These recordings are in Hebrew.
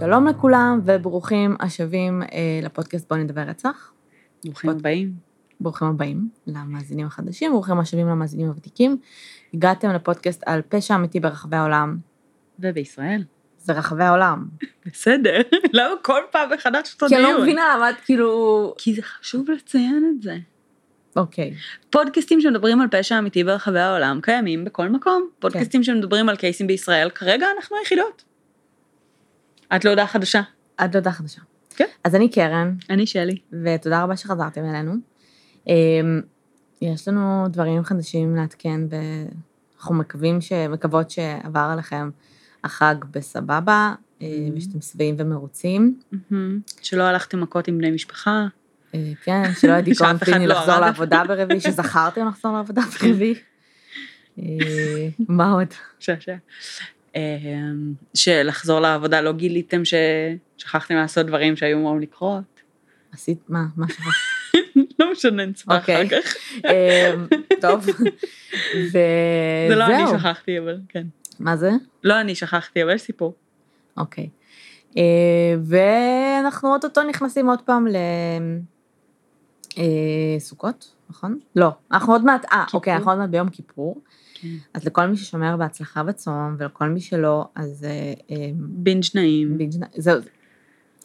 שלום לכולם וברוכים השבים אה, לפודקאסט בוא נדבר רצח. ברוכים הבאים. ברוכים הבאים למאזינים החדשים, ברוכים השבים למאזינים הוותיקים. הגעתם לפודקאסט על פשע אמיתי ברחבי העולם. ובישראל. זה רחבי העולם. בסדר, למה כל פעם מחדש אותו כי אני דיון? לא מבינה למה את כאילו... כי זה חשוב לציין את זה. אוקיי. פודקאסטים שמדברים על פשע אמיתי ברחבי העולם קיימים בכל מקום. פודקאסטים שמדברים על קייסים בישראל, כרגע אנחנו היחידות. את לא יודעה חדשה. את דודה חדשה. כן. אז אני קרן, אני שלי. ותודה רבה שחזרתם אלינו. אמ, יש לנו דברים חדשים לעדכן, ואנחנו מקווים ש... מקוות שעבר עליכם החג בסבבה, אה, Mhm. ושאתם שבעים ומרוצים. שלא הלכתם מכות עם בני משפחה. אה, כן, שלא היה דיכאון פיני לא לחזור. לעבודה ברביעי, שזכרתם לחזור לעבודה ברביעי. אה, מה עוד? שעשע. אמ, שלחזור לעבודה לא גיליתם ששכחתם לעשות דברים שהיו אמורים לקרות. עשית, מה, מה שכחת? לא משנה, נצפה אוקיי. אחר כך. אמ, טוב, זה לא אני. שכחתי, אבל כן. מה זה? לא אני שכחתי, אבל יש סיפור. אוקיי. אה, ואנחנו אוטוטו נכנסים עוד פעם לסוכות, נכון? לא, אנחנו עוד מעט, אה. אוקיי, אנחנו עוד מעט ביום כיפור. כן. אז לכל מי ששומר בהצלחה בצום, ולכל מי שלא, אז אה, אה, בינג' נעים, בינג' נ- זהו.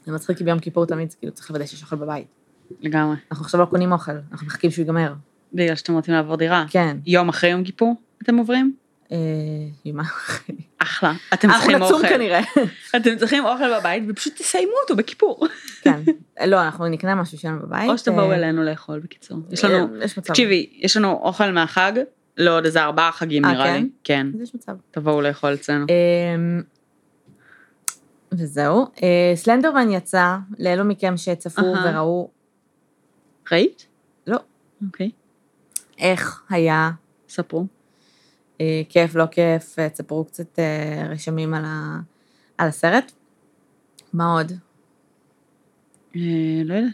זה מצחיק כי ביום כיפור תמיד כאילו צריך לוודא שיש אוכל בבית. לגמרי. אנחנו עכשיו לא קונים אוכל, אנחנו מחכים שהוא ייגמר. בגלל שאתם רוצים לעבור דירה. כן. יום אחרי יום כיפור אתם עוברים? אה, יומיים אחרי. אחלה. אתם אנחנו צריכים נצום אוכל. כנראה. אתם צריכים אוכל בבית ופשוט תסיימו אותו בכיפור. כן. לא, אנחנו נקנה משהו שלנו בבית. או שתבואו אה, אלינו לאכול בקיצור. יש לנו. תקשיבי, יש לנו אוכל מהחג לעוד איזה ארבעה חגים אה, נראה כן? לי. כן. אז יש מצב. תבואו לאכול אצלנו. אמ, וזהו. אה, סלנדרמן יצא, לאלו מכם שצפו. וראו ראית? לא. אוקיי. איך היה, ספרו. אה, כיף, לא כיף, תספרו קצת אה, רשמים על ה- על הסרט. מה עוד? אה, לא יודעת.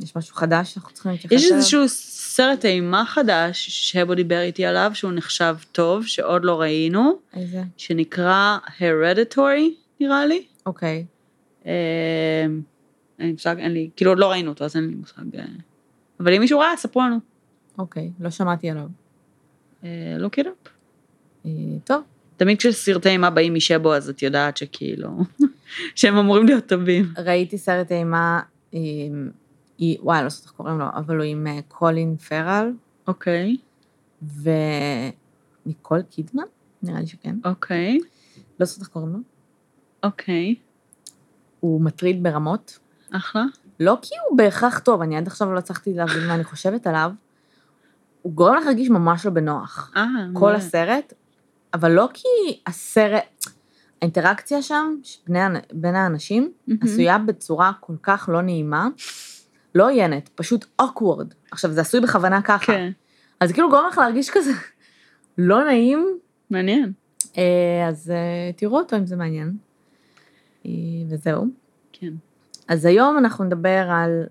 יש משהו חדש שאנחנו צריכים להתייחס יש אליו? איזשהו סרט אימה חדש שבו דיבר איתי עליו שהוא נחשב טוב שעוד לא ראינו איזה? שנקרא Hereditary נראה לי. אוקיי. אה, אין לי מושג, אין לי, כאילו עוד לא ראינו אותו אז אין לי מושג. אה. אבל אם מישהו ראה ספרו לנו. אוקיי, לא שמעתי עליו. לא כאילו. אה, טוב, תמיד כשסרטי אימה באים משבו אז את יודעת שכאילו שהם אמורים להיות טובים. ראיתי סרט אימה, עם- היא- וואי, לא זוכרת איך קוראים לו, אבל הוא עם אה, קולין פרל אוקיי, וניקול קידמן, נראה לי שכן. אוקיי, לא זוכרת איך קוראים לו. אוקיי, הוא מטריד ברמות. אחלה. לא כי הוא בהכרח טוב, אני עד עכשיו לא הצלחתי להבין מה אני חושבת עליו. הוא גורם לך להרגיש ממש לא בנוח. אה, כל מעולה. הסרט, אבל לא כי הסרט, האינטראקציה שם, בין האנשים, מהמם. עשויה בצורה כל כך לא נעימה, לא עוינת, פשוט awkward. עכשיו, זה עשוי בכוונה ככה. כן, אז כאילו גורם לך להרגיש כזה לא נעים, מעניין. אה, אז אה, תראו אותו אם זה מעניין. אה, וזהו. כן. אז היום אנחנו נדבר על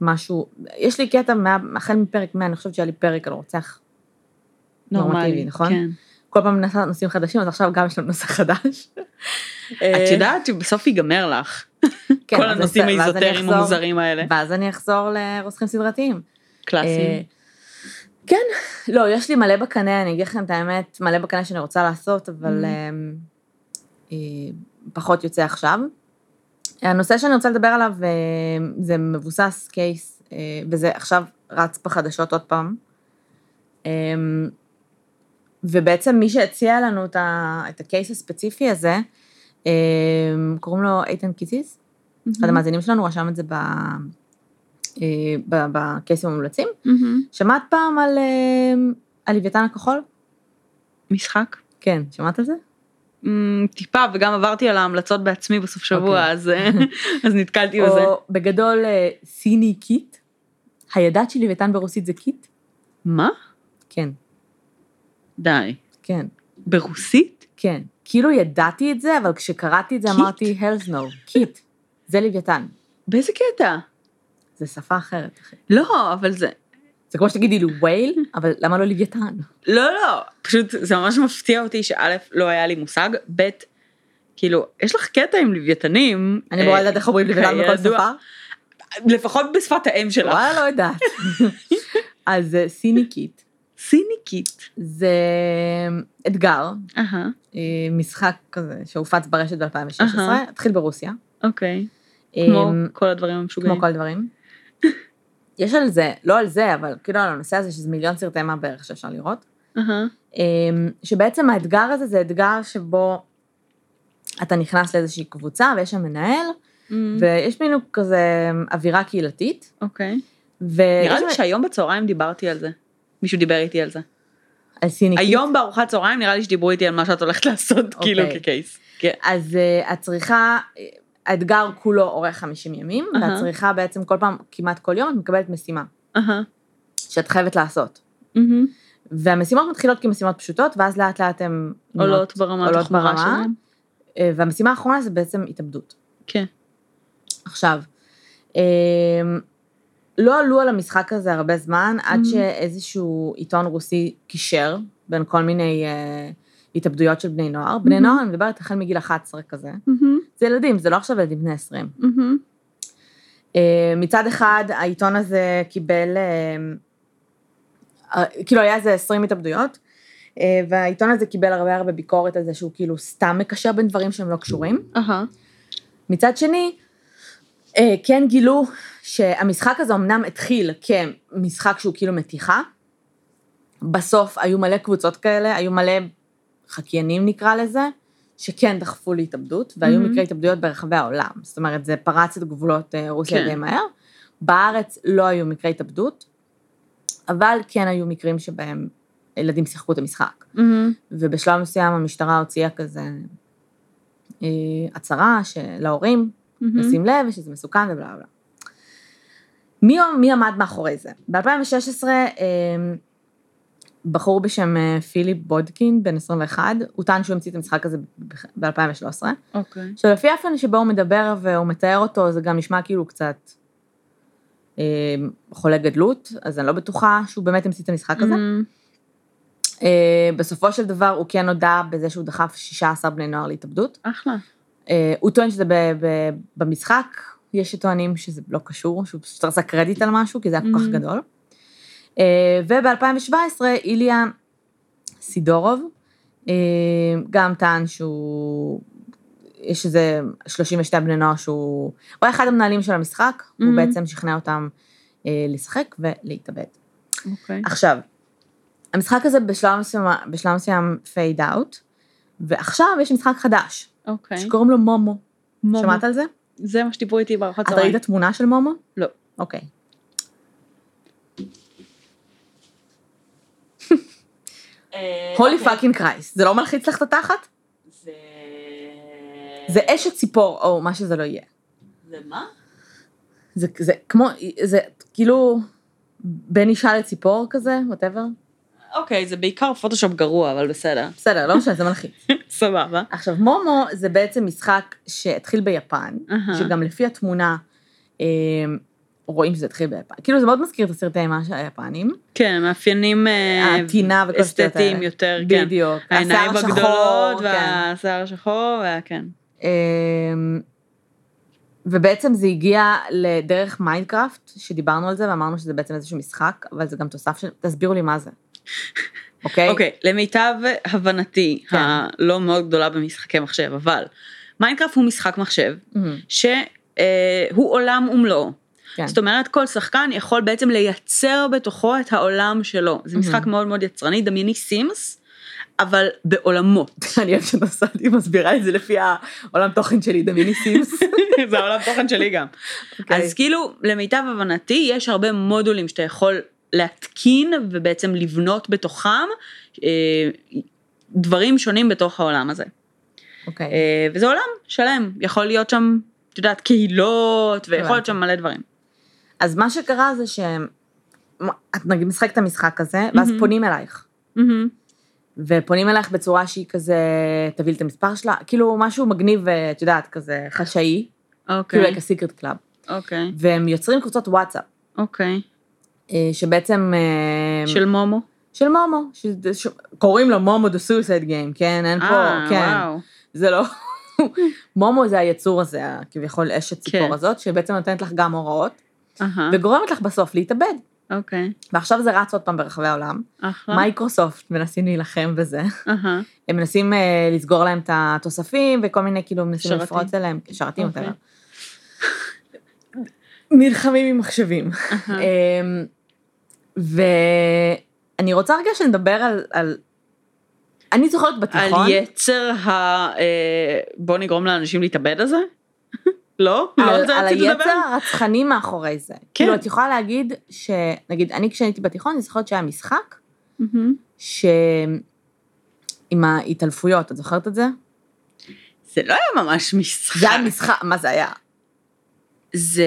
משהו, יש לי קטע, מה, החל מפרק 100, אני חושבת שהיה לי פרק על רוצח נורמטיבי, נכון? כן. כל פעם נעשה נושאים חדשים, אז עכשיו גם יש לנו נושא חדש. את יודעת שבסוף ייגמר לך, כן, כל הנושאים האיזוטריים המוזרים האלה. ואז אני אחזור לרוצחים סדרתיים. אה, קלאסיים. כן, לא, יש לי מלא בקנה, אני אגיד לכם את האמת, מלא בקנה שאני רוצה לעשות, אבל Mhm. אה, אה, פחות יוצא עכשיו. הנושא שאני רוצה לדבר עליו אה, זה מבוסס קייס, אה, וזה עכשיו רץ בחדשות עוד פעם. ובעצם מי שהציע לנו את, ה, את הקייס הספציפי הזה, אה, קוראים לו איתן קיציס, אחד המאזינים שלנו רשם את זה ב, אה, בקייסים המומלצים. מהמם. שמעת פעם על, אה, על לוויתן הכחול? משחק? כן, שמעת על זה? טיפה, וגם עברתי על ההמלצות בעצמי בסוף שבוע, אוקיי. אז אז נתקלתי בזה. או בגדול синий кит? הידעת שלוויתן ברוסית זה кит? מה? כן, די. כן, ברוסית? כן. כאילו ידעתי את זה, אבל כשקראתי את זה кит? אמרתי, hell's no, кит. זה לוויתן. באיזה קטע? זה שפה אחרת, אחי. לא, אבל זה... זה כמו שתגידי לי whale, אבל למה לא לוויתן? לא, לא, פשוט זה ממש מפתיע אותי שא', לא היה לי מושג, ב', כאילו, יש לך קטע עם לוויתנים. אני אמורה לדעת איך אומרים לוויתן בכל. שפה? לפחות בשפת האם שלך. וואלה, לא יודעת. אז אה, סיניקית סיניקית. זה אתגר, אה, משחק כזה שהופץ ברשת ב-2016, אהה. התחיל ברוסיה. אוקיי. כמו אמ, כל הדברים המשוגעים. כמו כל הדברים. יש על זה, לא על זה, אבל כאילו על הנושא הזה שזה מיליון סרטי מה בערך שאפשר לראות. אמ, שבעצם האתגר הזה זה אתגר שבו אתה נכנס לאיזושהי קבוצה ויש שם מנהל, אמ, ויש מין כזה אווירה קהילתית. אוקיי. ויש נראה לי שהיום בצהריים דיברתי על זה. מישהו דיבר איתי על זה. על סיניקית. היום בארוחת צהריים נראה לי שדיברו איתי על מה שאת הולכת לעשות, כאילו אוקיי. כקייס. כן. אז uh, הצריכה, אה, האתגר כולו אורך 50 ימים, אהה. והצריכה בעצם כל פעם, כמעט כל יום, את מקבלת משימה אהה. שאת חייבת לעשות. מהמם. והמשימות מתחילות כמשימות פשוטות, ואז לאט לאט הן עולות ברמת עולות ברמה. שלהם. אה, והמשימה האחרונה זה בעצם התאבדות. כן. עכשיו, אה, לא עלו על המשחק הזה הרבה זמן, עד Mhm. שאיזשהו עיתון רוסי קישר בין כל מיני אה, התאבדויות של בני נוער. בני Mhm. נוער, אני מדברת החל מגיל 11 כזה. מהמם. זה ילדים, זה לא עכשיו ילדים בני 20. מהמם. אה, מצד אחד, העיתון הזה קיבל, אה, אה, כאילו היה איזה 20 התאבדויות, אה, והעיתון הזה קיבל הרבה הרבה ביקורת על זה שהוא כאילו סתם מקשר בין דברים שהם לא קשורים. אהה. מצד שני, כן גילו שהמשחק הזה אמנם התחיל כמשחק שהוא כאילו מתיחה, בסוף היו מלא קבוצות כאלה, היו מלא חקיינים נקרא לזה, שכן דחפו להתאבדות, והיו מהמם. מקרי התאבדויות ברחבי העולם. זאת אומרת, זה פרץ את גבולות אה, רוסיה כן. די מהר. בארץ לא היו מקרי התאבדות, אבל כן היו מקרים שבהם ילדים שיחקו את המשחק. מהמם. ובשלב מסוים המשטרה הוציאה כזה אה, הצהרה להורים, מהמם. לשים לב ושזה מסוכן ובלה בלה. מי, מי עמד מאחורי זה? ב-2016, אה, בחור בשם אה, פיליפ בודקין, בן 21, הוא טען שהוא המציא את המשחק הזה ב-2013. אוקיי. עכשיו, לפי האופן שבו הוא מדבר והוא מתאר אותו, זה גם נשמע כאילו קצת אה, חולה גדלות, אז אני לא בטוחה שהוא באמת המציא את המשחק הזה. מהמם. אה, בסופו של דבר הוא כן הודה בזה שהוא דחף 16 בני נוער להתאבדות. אחלה. אה, הוא טוען שזה ב- ב- במשחק, יש שטוענים שזה לא קשור, שהוא פשוט רצה קרדיט על משהו, כי זה היה כל כך Mhm. גדול. וב-2017 איליה סידורוב אה, גם טען שהוא, יש איזה 32 בני נוער שהוא, הוא היה אחד המנהלים של המשחק, הוא Mhm. בעצם שכנע אותם אה, לשחק ולהתאבד. אוקיי. עכשיו, המשחק הזה בשלב מסוים, בשלב מסוים פייד אאוט, ועכשיו יש משחק חדש, אוקיי. שקוראים לו מומו. מומו. שמעת על זה? זה מה שדיברו איתי בארוחת את צהריים. ראית תמונה של מומו? לא. אוקיי. holy fucking Christ, זה לא מלחיץ לך את התחת? זה... זה אשת ציפור, או מה שזה לא יהיה. זה מה? זה, זה כמו, זה כאילו בין אישה לציפור כזה, whatever. אוקיי, זה בעיקר פוטושופ גרוע, אבל בסדר. בסדר, לא משנה, זה מלחיץ. סבבה. עכשיו, מומו זה בעצם משחק שהתחיל ביפן. שגם לפי התמונה אה, רואים שזה התחיל ביפן. כאילו, זה מאוד מזכיר את הסרטי אימה של היפנים. כן, מאפיינים אה, הטינה וכל השטויות האלה. אסתטיים יותר, כן. בדיוק. העיניים הגדולות, כן. והשיער השחור, והכן. אמ, ובעצם זה הגיע לדרך מיינקראפט, שדיברנו על זה ואמרנו שזה בעצם איזשהו משחק, אבל זה גם תוסף של... תסבירו לי מה זה. אוקיי? אוקיי, למיטב הבנתי, כן. הלא מאוד גדולה במשחקי מחשב, אבל מיינקראפט הוא משחק מחשב, מהמם, שהוא עולם ומלואו. כן. זאת אומרת, כל שחקן יכול בעצם לייצר בתוכו את העולם שלו. זה משחק מהמם. מאוד מאוד יצרני, דמייני סימס, אבל בעולמות. אני אוהבת שנסעתי מסבירה את זה לפי העולם תוכן שלי, דמייני סימס. זה העולם תוכן שלי גם. אוקיי. אז כאילו, למיטב הבנתי, יש הרבה מודולים שאתה יכול להתקין ובעצם לבנות בתוכם אה, דברים שונים בתוך העולם הזה. אוקיי. אה, וזה עולם שלם, יכול להיות שם, את יודעת, קהילות, ויכול להיות הבנתי. שם מלא דברים. אז מה שקרה זה שאת נגיד משחקת את המשחק הזה, ואז מהמם. פונים אלייך. מהמם. ופונים אלייך בצורה שהיא כזה, תביא לי את המספר שלה, כאילו משהו מגניב, אה, את יודעת, כזה חשאי, כאילו אוקיי, like a secret club. אוקיי, והם יוצרים קבוצות וואטסאפ, אוקיי. אה, שבעצם... אה, של מומו? של מומו, שזה- ש... קוראים לו מומו דה סויסייד גיים, כן? אין פה, אה, כן. וואו. זה לא, מומו זה היצור הזה, כביכול אשת ציפור כן. הזאת, שבעצם נותנת לך גם הוראות, אהה, וגורמת לך בסוף להתאבד. אוקיי, ועכשיו זה רץ עוד פעם ברחבי העולם. אחלה. מייקרוסופט מנסים להילחם בזה. אהה, הם מנסים אה, לסגור להם את התוספים, וכל מיני, כאילו, מנסים. לפרוץ אליהם, שרתים אוקיי. יותר. נלחמים עם מחשבים. אהה. ואני רוצה רגע שנדבר על, על... אני זוכרת על בתיכון, יצר ה... אה, בוא נגרום לאנשים להתאבד הזה? לא? לא על, על זה על היצר? הרצחני מאחורי זה. כן. כאילו, את יכולה להגיד שנגיד, אני כשהייתי בתיכון, אני זוכרת שהיה משחק. ש... עם ההתעלפויות, את זוכרת את זה? זה לא היה ממש משחק. זה היה משחק, מה זה היה? זה,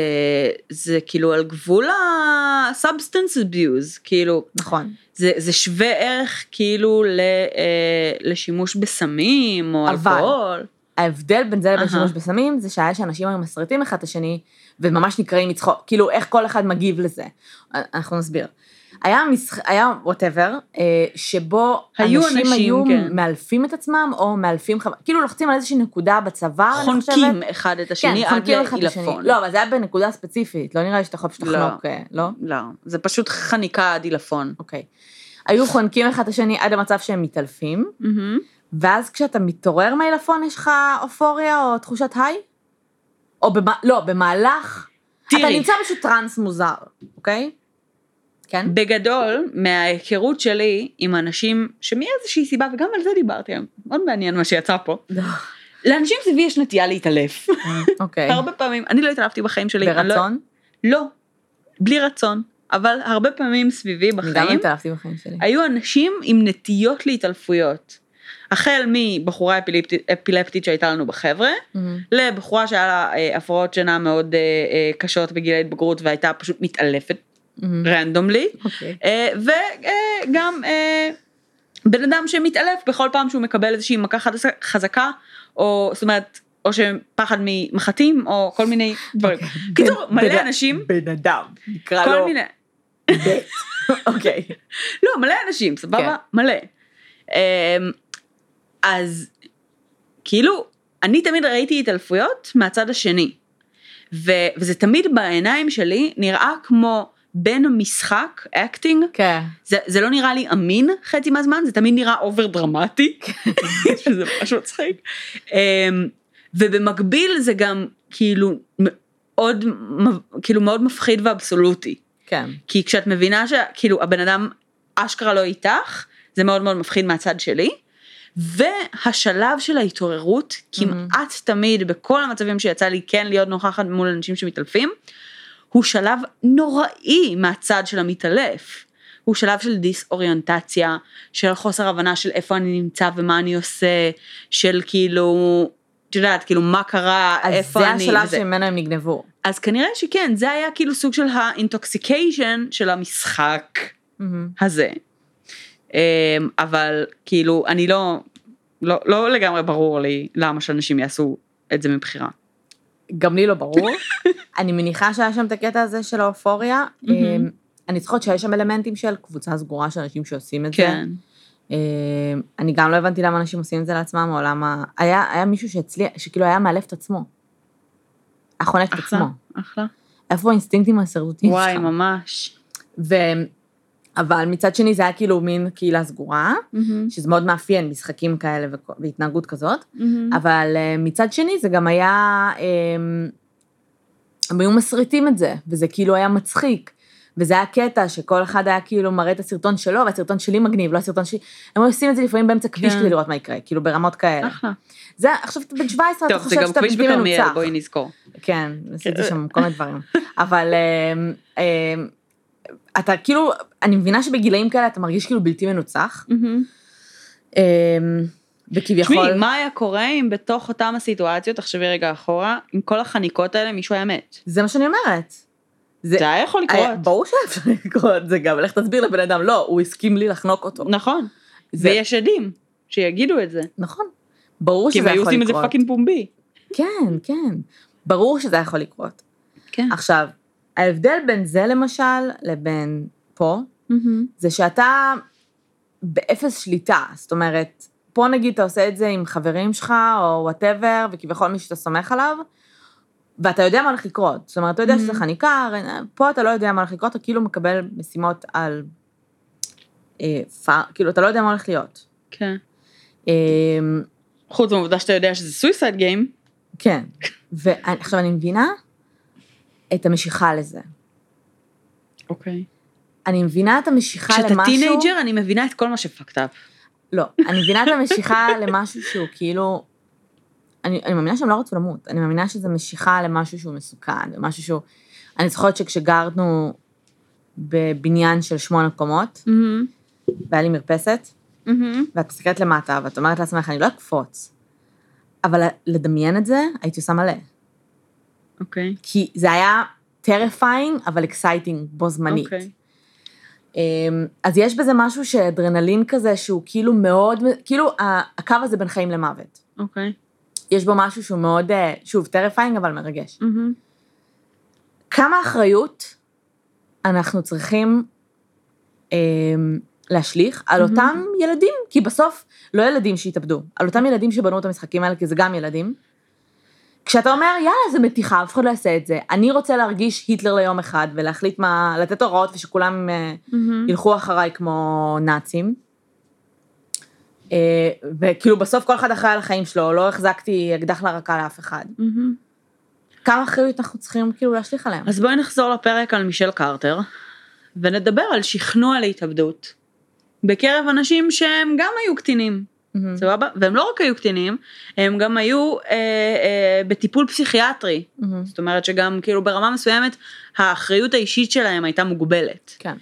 זה כאילו על גבול ה-substance abuse, כאילו, נכון. זה, זה שווה ערך כאילו ל, אה, לשימוש בסמים או אבל- אלכוהול. ההבדל בין זה לבין אהה. שימוש בסמים, זה שהיה שאנשים היו מסריטים אחד את השני, וממש נקראים מצחוק, כאילו, איך כל אחד מגיב לזה. אנחנו נסביר. היה משחק, היה וואטאבר, שבו היו אנשים אנשים, היו כן. מאלפים את עצמם, או מאלפים, חו- כאילו לוחצים על איזושהי נקודה בצוואר, אני חושבת. חונקים אחד את השני כן, עד. לעילפון. לא, אבל זה היה בנקודה ספציפית, לא נראה לי שאתה יכול פשוט לא. לחנוק, אה, לא? לא, זה פשוט חניקה עד עילפון. אוקיי. היו חונקים אחד את השני עד המצב שהם מתעלפים. ואז כשאתה מתעורר מעילפון יש לך אופוריה או תחושת היי? או במ... לא, במהלך... אתה תראי. נמצא פשוט טראנס מוזר, אוקיי? כן? בגדול, מההיכרות שלי עם אנשים שמאיזושהי סיבה, וגם על זה דיברתי היום, מאוד מעניין מה שיצא פה, לאנשים סביבי יש נטייה להתעלף. אוקיי. הרבה פעמים, אני לא התעלפתי בחיים שלי. לא- ברצון? לא, בלי רצון, אבל הרבה פעמים סביבי אני גם בחיים, התעלפתי בחיים שלי. היו אנשים עם נטיות להתעלפויות. החל מבחורה אפילפטית, אפילפטית שהייתה לנו בחבר'ה, מהמם. לבחורה שהיה לה אה, הפרעות שינה מאוד אה, אה, קשות בגיל ההתבגרות והייתה פשוט מתעלפת. רנדומלי, אוקיי. וגם אה, בן אדם שמתעלף בכל פעם שהוא מקבל איזושהי מכה חזקה, או זאת אומרת, או שפחד ממחטים, או כל מיני דברים. קיצור, בן- מלא בן- אנשים, בן אדם, נקרא כל לו מיני, בית. אוקיי. לא, מלא אנשים, סבבה? כן. מלא. אמ, אז כאילו, אני תמיד ראיתי התעלפויות מהצד השני. ו- וזה תמיד בעיניים שלי נראה כמו בין משחק, acting, כן. זה, זה לא נראה לי אמין חצי מהזמן, זה תמיד נראה over דרמטי, שזה ממש מצחיק. אמ, ובמקביל זה גם כאילו מאוד, כאילו מאוד מפחיד ואבסולוטי. כן. כי כשאת מבינה שכאילו הבן אדם אשכרה לא איתך, זה מאוד מאוד מפחיד מהצד שלי. והשלב של ההתעוררות, כמעט תמיד בכל המצבים שיצא לי כן להיות נוכחת מול אנשים שמתעלפים, הוא שלב נוראי מהצד של המתעלף. הוא שלב של דיסאוריינטציה, של חוסר הבנה של איפה אני נמצא ומה אני עושה, של כאילו, את יודעת, כאילו מה קרה, אז איפה זה אני, השלב וזה. שממנו הם נגנבו. אז כנראה שכן, זה היה כאילו סוג של ה intoxication של המשחק מהמם. הזה. אמ, אבל כאילו, אני לא, לא, לא לגמרי ברור לי למה שאנשים יעשו את זה מבחירה. גם לי לא ברור. אני מניחה שהיה שם את הקטע הזה של האופוריה. אמ, אני זוכרת שיש שם אלמנטים של קבוצה סגורה של אנשים שעושים את זה. כן. אמ, אני גם לא הבנתי למה אנשים עושים את זה לעצמם, או למה... היה, היה מישהו שהצליח, שכאילו היה מאלף את עצמו. היה חונק את אחלה, עצמו. אחלה. איפה האינסטינקטים ההישרדותיים שלך? וואי, ממש. אבל מצד שני זה היה כאילו מין קהילה סגורה, מהמם, שזה מאוד מאפיין משחקים כאלה והתנהגות כזאת, מהמם. אבל אה, מצד שני זה גם היה, אמ, הם היו מסריטים את זה, וזה כאילו היה מצחיק. וזה היה קטע שכל אחד היה כאילו מראה את הסרטון שלו, והסרטון שלי מגניב, לא הסרטון שלי. הם היו עושים את זה לפעמים באמצע כביש כן. כדי לראות מה יקרה, כאילו ברמות כאלה. אחלה. זה, עכשיו אתה בן 17, אתה טוב, זה חושב גם שאתה כביש בלתי בכרמיאל, מנוצח. בואי נזכור. כן, עשיתי שם כל מיני דברים. אבל אמ, אמ, אתה כאילו, אני מבינה שבגילאים כאלה אתה מרגיש כאילו בלתי מנוצח. אמ, וכביכול... תשמעי, מה היה קורה אם בתוך אותם הסיטואציות, תחשבי רגע אחורה, עם כל החניקות האלה מישהו היה מת? זה מה שאני אומרת. זה, זה היה יכול היה- לקרות. ברור שהיה אפשר לקרות זה גם, לך תסביר לבן אדם, לא, הוא הסכים לי לחנוק אותו. נכון. זה- ויש עדים שיגידו את זה. נכון. ברור כי שזה הם היו יכול עושים את זה לקרות. fucking פומבי. כן, כן. ברור שזה יכול לקרות. כן. עכשיו, ההבדל בין זה למשל, לבין פה, זה שאתה באפס שליטה, זאת אומרת, פה נגיד אתה עושה את זה עם חברים שלך, או whatever, וכביכול מי שאתה סומך עליו, ואתה יודע מה הולך לקרות. זאת אומרת, אתה יודע שזה Mhm. חניקה, פה אתה לא יודע מה הולך לקרות, אתה כאילו מקבל משימות על... אה, פאר, כאילו, אתה לא יודע מה הולך להיות. כן. אה, חוץ מהעובדה שאתה יודע שזה suicide game. כן. ועכשיו אני מבינה את המשיכה לזה. אוקיי. אני מבינה את המשיכה כשאתה למשהו... teenager אני מבינה את כל מה ש fucked up. לא, אני מבינה את המשיכה למשהו שהוא כאילו... אני, אני מאמינה שהם לא רצו למות, אני מאמינה שזו משיכה למשהו שהוא מסוכן, משהו שהוא... אני זוכרת שכשגרנו בבניין של שמונה קומות, והיה לי מרפסת, ואת מסתכלת למטה, ואת אומרת לעצמך, אני לא אקפוץ. אבל לדמיין את זה, הייתי עושה מלא. אוקיי. כי זה היה terrifying, אבל exciting בו זמנית. אוקיי. אמ, אז יש בזה משהו שאדרנלין כזה, שהוא כאילו מאוד, כאילו הקו הזה בין חיים למוות. אוקיי. יש בו משהו שהוא מאוד, אה, שוב, terrifying, אבל מרגש. כמה אחריות אנחנו צריכים אמ, להשליך על Mhm. אותם ילדים, כי בסוף, לא ילדים שהתאבדו, על אותם ילדים שבנו את המשחקים האלה, כי זה גם ילדים. כשאתה אומר, יאללה, זה מתיחה, אף אחד לא יעשה את זה. אני רוצה להרגיש היטלר ליום אחד, ולהחליט מה, לתת הוראות ושכולם אה, ילכו אחריי כמו נאצים. אה, וכאילו בסוף כל אחד אחראי על החיים שלו, לא החזקתי אקדח לרקה לאף אחד. כמה אחריות אנחנו צריכים כאילו להשליך עליהם. אז בואי נחזור לפרק על מישל קרטר, ונדבר על שכנוע להתאבדות. בקרב אנשים שהם גם היו קטינים, מהמם. סבבה? והם לא רק היו קטינים, הם גם היו אה, אה, בטיפול פסיכיאטרי. מהמם. זאת אומרת שגם כאילו ברמה מסוימת האחריות האישית שלהם הייתה מוגבלת. כן.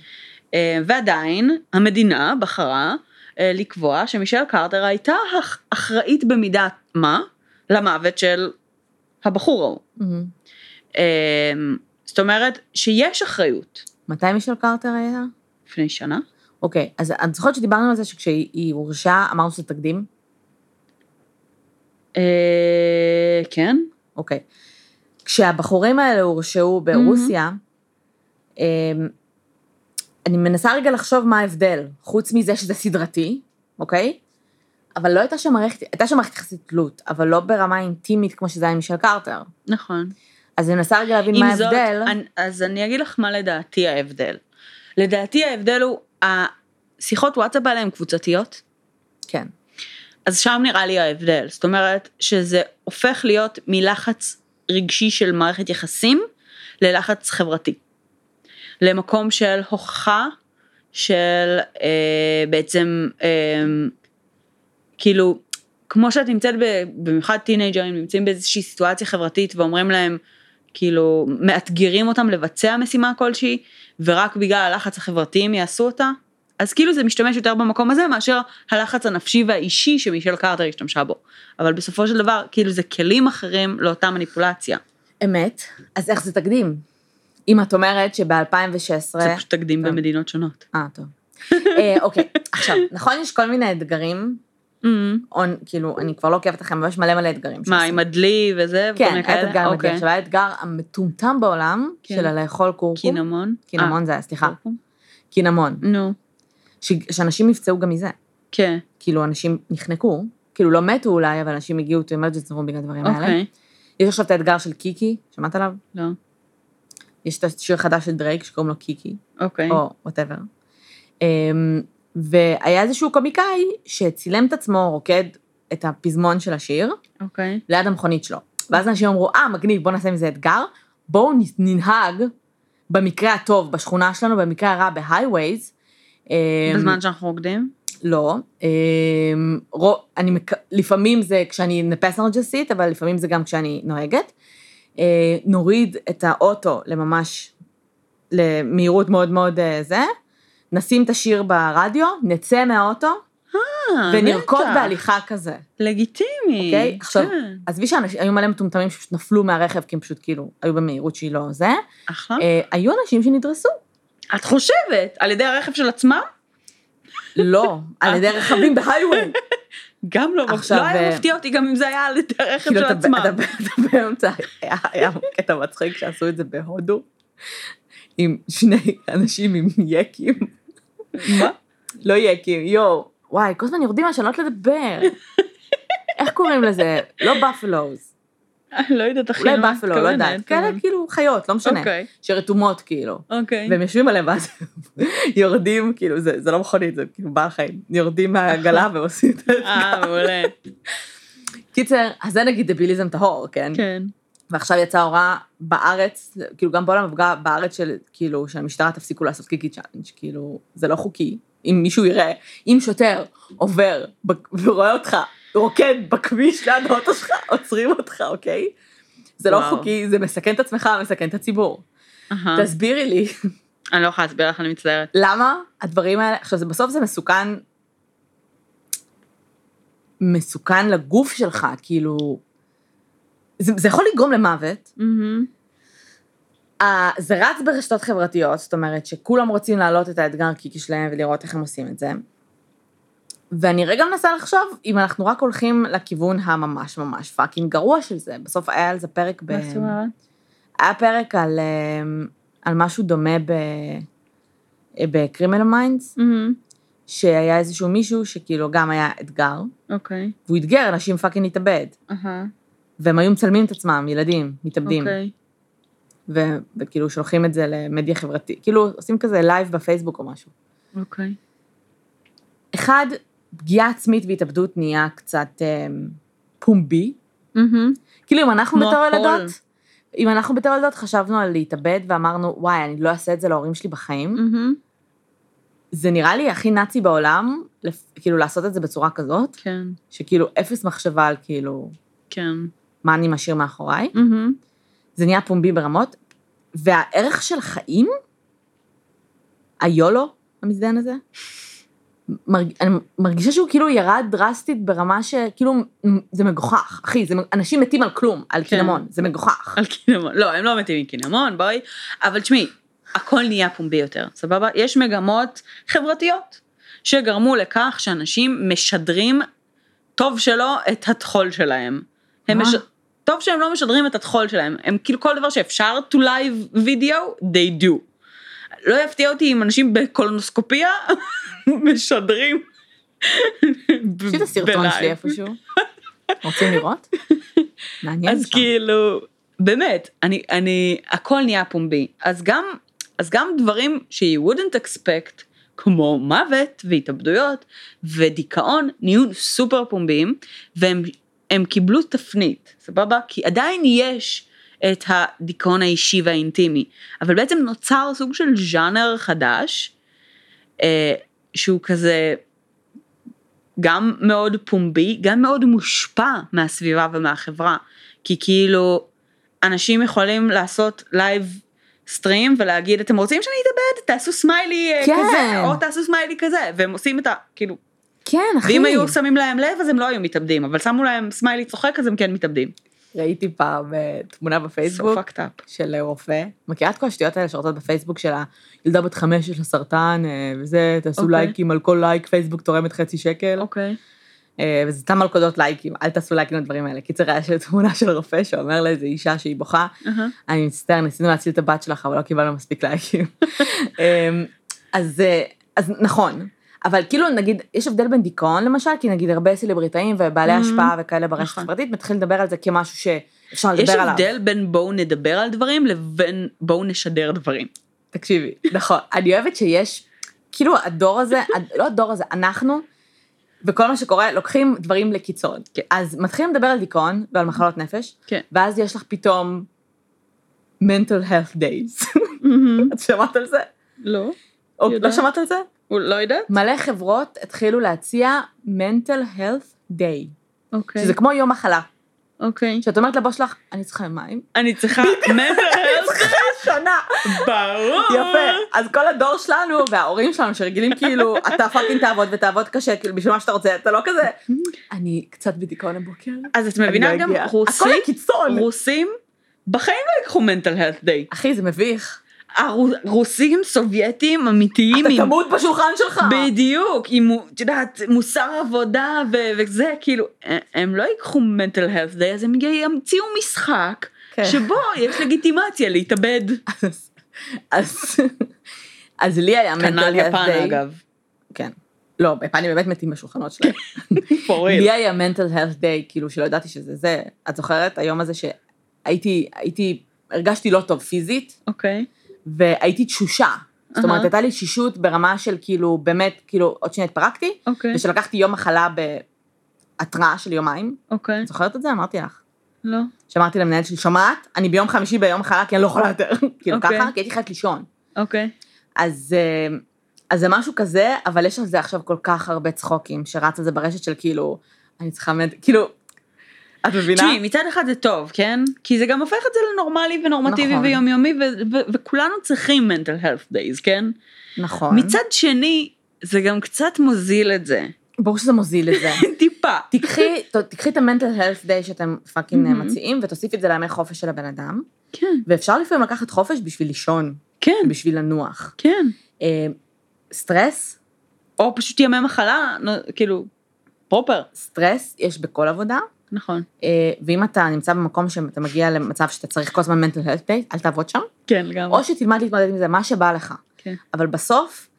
אה, ועדיין המדינה בחרה אה, לקבוע שמישל קרטר הייתה אח- אחראית במידת מה למוות של הבחור ההוא. מהמם. אה, זאת אומרת שיש אחריות. מתי מישל קרטר היה? לפני שנה? אוקיי, אז את זוכרת שדיברנו על זה שכשהיא היא הורשעה, אמרנו שזה תקדים? אה, כן. אוקיי. כשהבחורים האלה הורשעו ברוסיה, אמ, אני מנסה רגע לחשוב מה ההבדל, חוץ מזה שזה סדרתי, אוקיי? אבל לא הייתה שם מערכת, הייתה שם מערכת יחסית תלות, אבל לא ברמה אינטימית כמו שזה היה עם מישל קרטר. נכון. אז אני מנסה רגע להבין מה ההבדל. אז אני אגיד לך מה לדעתי ההבדל. לדעתי ההבדל הוא, השיחות וואטסאפ האלה הן קבוצתיות, כן. אז שם נראה לי ההבדל. זאת אומרת שזה הופך להיות מלחץ רגשי של מערכת יחסים ללחץ חברתי. למקום של הוכחה של אה, בעצם אה, כאילו כמו שאת נמצאת במיוחד טינג'רים נמצאים באיזושהי סיטואציה חברתית ואומרים להם כאילו מאתגרים אותם לבצע משימה כלשהי ורק בגלל הלחץ החברתי הם יעשו אותה אז כאילו זה משתמש יותר במקום הזה מאשר הלחץ הנפשי והאישי שמישל קרטר השתמשה בו אבל בסופו של דבר כאילו זה כלים אחרים לאותה מניפולציה אמת, אז איך זה תקדים? אם את אומרת שב-2016... זה פשוט תקדים טוב. במדינות שונות. אה, טוב. אה, אוקיי, עכשיו, נכון, יש כל מיני אתגרים, או, כאילו, אני כבר לא עוקבת לכם, אבל יש מלא מלא אתגרים. מה. עם הדלי וזה כן, היה את? אתגר. אוקיי. עכשיו, היה האתגר המטומטם בעולם, כן. של הלאכול קורקום. קינמון. קינמון אה, זה היה, סליחה. קינמון. נו. שאנשים נפצעו גם מזה. כן. כאילו, אנשים נחנקו, כאילו, לא מתו אולי, אבל אנשים הגיעו to emergency room בגלל הדברים האלה. אוקיי. יש עכשיו את האתגר של קיקי, שמעת עליו? לא. יש את השיר חדש של דרייק שקוראים לו קיקי. אוקיי. או whatever. והיה איזשהו קומיקאי שצילם את עצמו רוקד את הפזמון של השיר אוקיי. ליד המכונית שלו. ואז אנשים אמרו, אה, מגניב, בוא נעשה מזה אתגר, בואו ננהג במקרה הטוב בשכונה שלנו, במקרה הרע ב highways. בזמן שאנחנו רוקדים? לא. אמ, אני, מק- לפעמים זה כשאני ב passenger seat, אבל לפעמים זה גם כשאני נוהגת. אה, נוריד את האוטו לממש, למהירות מאוד מאוד אה, זה, נשים את השיר ברדיו, נצא מהאוטו, אה, ונרקוד. בהליכה כזה, לגיטימי. אוקיי? עכשיו, כן. עזבי שהיו מלא מטומטמים שפשוט נפלו מהרכב, כי הם פשוט כאילו, היו במהירות שהיא לא זה, אחלה. אה, היו אנשים שנדרסו. את חושבת? על ידי הרכב של עצמם? לא, על ידי רכבים בהייווי. גם לא. עכשיו, לא היה אה, מפתיע אותי גם אם זה היה על ידי הרכב כאילו, של עצמם. אתה- אתה באמצע, היה קטע מצחיק שעשו את זה בהודו, עם שני אנשים עם יקים, מה? לא יקים, יואו, וואי, כל הזמן יורדים לא יודעת לדבר. איך קוראים לזה? לא בפלוז. לא יודעת הכי אולי בפלו, לא יודעת. מתכוונת, כאלה כאילו חיות, לא משנה. אוקיי. שרתומות כאילו. אוקיי. והם יושבים עליהם ואז יורדים, כאילו, זה, זה לא מכונית, זה כאילו בעל חיים. יורדים מהעגלה ועושים את זה. אה, מעולה. קיצר, אז זה נגיד דביליזם טהור, כן? כן. ועכשיו יצאה הוראה בארץ, כאילו גם בעולם אבל בארץ של, כאילו, שהמשטרה תפסיקו לעשות קיקי challenge, כאילו, זה לא חוקי. אם מישהו יראה, אם שוטר עובר ורואה אותך רוקד בכביש ליד האוטו שלך, עוצרים אותך, אוקיי? זה לא וואו. חוקי, זה מסכן את עצמך, מסכן את הציבור. אהה. תסבירי לי, אני לא יכולה להסביר לך, אני מצטערת. למה הדברים האלה, עכשיו זה בסוף זה מסוכן, מסוכן לגוף שלך, כאילו, זה, זה יכול לגרום למוות. אה, זה רץ ברשתות חברתיות, זאת אומרת שכולם רוצים להעלות את האתגר קיקי שלהם ולראות איך הם עושים את זה. ואני רגע מנסה לחשוב אם אנחנו רק הולכים לכיוון הממש ממש fucking גרוע של זה. בסוף היה על זה פרק ב... מה זאת אומרת? היה פרק על, אה, על משהו דומה ב... ב Criminal Minds, Mhm. שהיה איזשהו מישהו שכאילו גם היה אתגר, אוקיי. והוא אתגר אנשים fucking להתאבד, אהה. והם היו מצלמים את עצמם, ילדים, מתאבדים. אוקיי. ו- וכאילו שולחים את זה למדיה חברתית, כאילו עושים כזה live בפייסבוק או משהו. אוקיי. אחד, פגיעה עצמית והתאבדות נהיה קצת אה, פומבי. Mhm. כאילו אם אנחנו בתור. ילדות, אם אנחנו בתור ילדות חשבנו על להתאבד ואמרנו, וואי, אני לא אעשה את זה להורים שלי בחיים, Mhm. זה נראה לי הכי נאצי בעולם, כאילו לעשות את זה בצורה כזאת, כן. שכאילו אפס מחשבה על כאילו, כן. מה אני משאיר מאחוריי. מהמם. זה נהיה פומבי ברמות, והערך של חיים, היולו, המזדיין הזה, מרג... אני מרגישה שהוא כאילו ירד דרסטית ברמה שכאילו זה מגוחך, אחי, זה... אנשים מתים על כלום, על כן. קינמון, זה מגוחך. על קינמון. לא, הם לא מתים מקינמון, בואי. אבל תשמעי, הכל נהיה פומבי יותר, סבבה? יש מגמות חברתיות שגרמו לכך שאנשים משדרים, טוב שלא, את הטחול שלהם. הם מה? מש... טוב שהם לא משדרים את הטחול שלהם, הם כאילו כל דבר שאפשר to live video, they do. לא יפתיע אותי אם אנשים בקולונוסקופיה משדרים. יש לי את הסרטון. שלי איפשהו. רוצים לראות? מעניין אז שם. כאילו, באמת, אני, אני, הכל נהיה פומבי. אז גם, אז גם דברים ש-you wouldn't expect, כמו מוות והתאבדויות ודיכאון, נהיו סופר פומביים, והם הם קיבלו תפנית, סבבה? כי עדיין יש את הדיכאון האישי והאינטימי, אבל בעצם נוצר סוג של ז'אנר חדש, אה, שהוא כזה גם מאוד פומבי, גם מאוד מושפע מהסביבה ומהחברה. כי כאילו, אנשים יכולים לעשות live stream ולהגיד, אתם רוצים שאני אתאבד? תעשו סמיילי אה, כן. כזה, או תעשו סמיילי כזה, והם עושים את ה... כאילו, כן, אחי. ואם היו שמים להם לב אז הם לא היו מתאבדים, אבל שמו להם סמיילי צוחק אז הם כן מתאבדים. ראיתי פעם אה, תמונה בפייסבוק. של רופא. מכירה את כל השטויות האלה שרצות בפייסבוק של הילדה בת חמש יש לה סרטן, אה, וזה, תעשו אוקיי. לייקים על כל לייק, פייסבוק תורמת חצי שקל. אוקיי. אה, וזה סתם מלכודות לייקים, אל תעשו לייקים לדברים האלה. קיצר, היה של תמונה של רופא שאומר לאיזה אישה שהיא בוכה, אני מצטער, ניסינו להציל את הבת שלך, אבל לא קיבלנו מספיק לייקים. אמ, אז, אה, אז נכון, אבל כאילו נגיד, יש הבדל בין דיכאון למשל, כי נגיד הרבה סלבריטאים ובעלי Mhm. השפעה וכאלה ברשת נכון. החברתית, מתחילים לדבר על זה כמשהו שאפשר לדבר יש עליו. הבדל בין בואו נדבר על דברים לבין בואו נשדר דברים. תקשיבי, נכון, אני אוהבת שיש, כאילו הדור הזה, לא הדור הזה, אנחנו, וכל מה שקורה, לוקחים דברים לקיצון. כן. אז מתחילים לדבר על דיכאון ועל מחלות נפש, כן. ואז יש לך פתאום mental health days. את שמעת על זה? לא. לא. שמעת על זה? לא יודעת. מלא חברות התחילו להציע mental health day, אוקיי. שזה כמו יום מחלה. אוקיי. שאת אומרת לבוס שלך, אני צריכה מים. אני צריכה mental health. שנה. ברור. יפה. אז כל הדור שלנו וההורים שלנו שרגילים כאילו, אתה fucking תעבוד ותעבוד קשה, כאילו בשביל מה שאתה רוצה, אתה לא כזה, אני קצת בדיכאון הבוקר. אז את אני מבינה לא גם אגיע." רוסים, הכל לקיצון. רוסים בחיים לא ייקחו mental health day. אחי, זה מביך. הרוסים סובייטים אמיתיים. אתה עם- תמות בשולחן שלך. בדיוק, עם, את יודעת, מוסר עבודה ו- וזה, כאילו, הם- לא ייקחו mental health day, אז הם ימציאו משחק כן. שבו יש לגיטימציה להתאבד. אז- אז אז לי היה mental כנ"ל health יפן day. אגב. כן. לא, ביפנים באמת מתים בשולחנות שלהם. for לי. היה mental health day, כאילו שלא ידעתי שזה זה. את זוכרת? היום הזה שהייתי, הייתי, הרגשתי לא טוב פיזית, אוקיי. והייתי תשושה. זאת אומרת. הייתה לי תשישות ברמה של כאילו, באמת, כאילו, עוד שניה התפרקתי, אוקיי. ושלקחתי יום מחלה בהתראה של יומיים. אוקיי. את זוכרת את זה? אמרתי לך. לא. שאמרתי למנהלת שלי, שומעת? אני ביום חמישי ביום מחלה, כי אני לא יכולה יותר. כאילו אוקיי. ככה, כי הייתי חייבת לישון. אוקיי. אז, אה, אז זה משהו כזה, אבל יש על זה עכשיו כל כך הרבה צחוקים, שרץ על זה ברשת של כאילו, אני צריכה, מד... כאילו, את מבינה? תשמעי, מצד אחד זה טוב, כן? כי זה גם הופך את זה לנורמלי ונורמטיבי נכון. ויומיומי, ו- ו- וכולנו צריכים mental health days, כן? נכון. מצד שני, זה גם קצת מוזיל את זה. ברור שזה מוזיל את זה. טיפה. תקחי, ת- תקחי את ה-mental health day שאתם fucking Mhm. מציעים, ותוסיפי את זה לימי חופש של הבן אדם, כן. ואפשר לפעמים לקחת חופש בשביל לישון, כן. בשביל לנוח. כן. אה, סטרס, או פשוט ימי מחלה, נו, כאילו, proper. סטרס יש בכל עבודה, נכון. אה, ואם אתה נמצא במקום שאתה מגיע למצב שאתה צריך כל הזמן mental health day, אל תעבוד שם, כן, לגמרי. או שתלמד להתמודד עם זה, מה שבא לך. כן. אבל בסוף,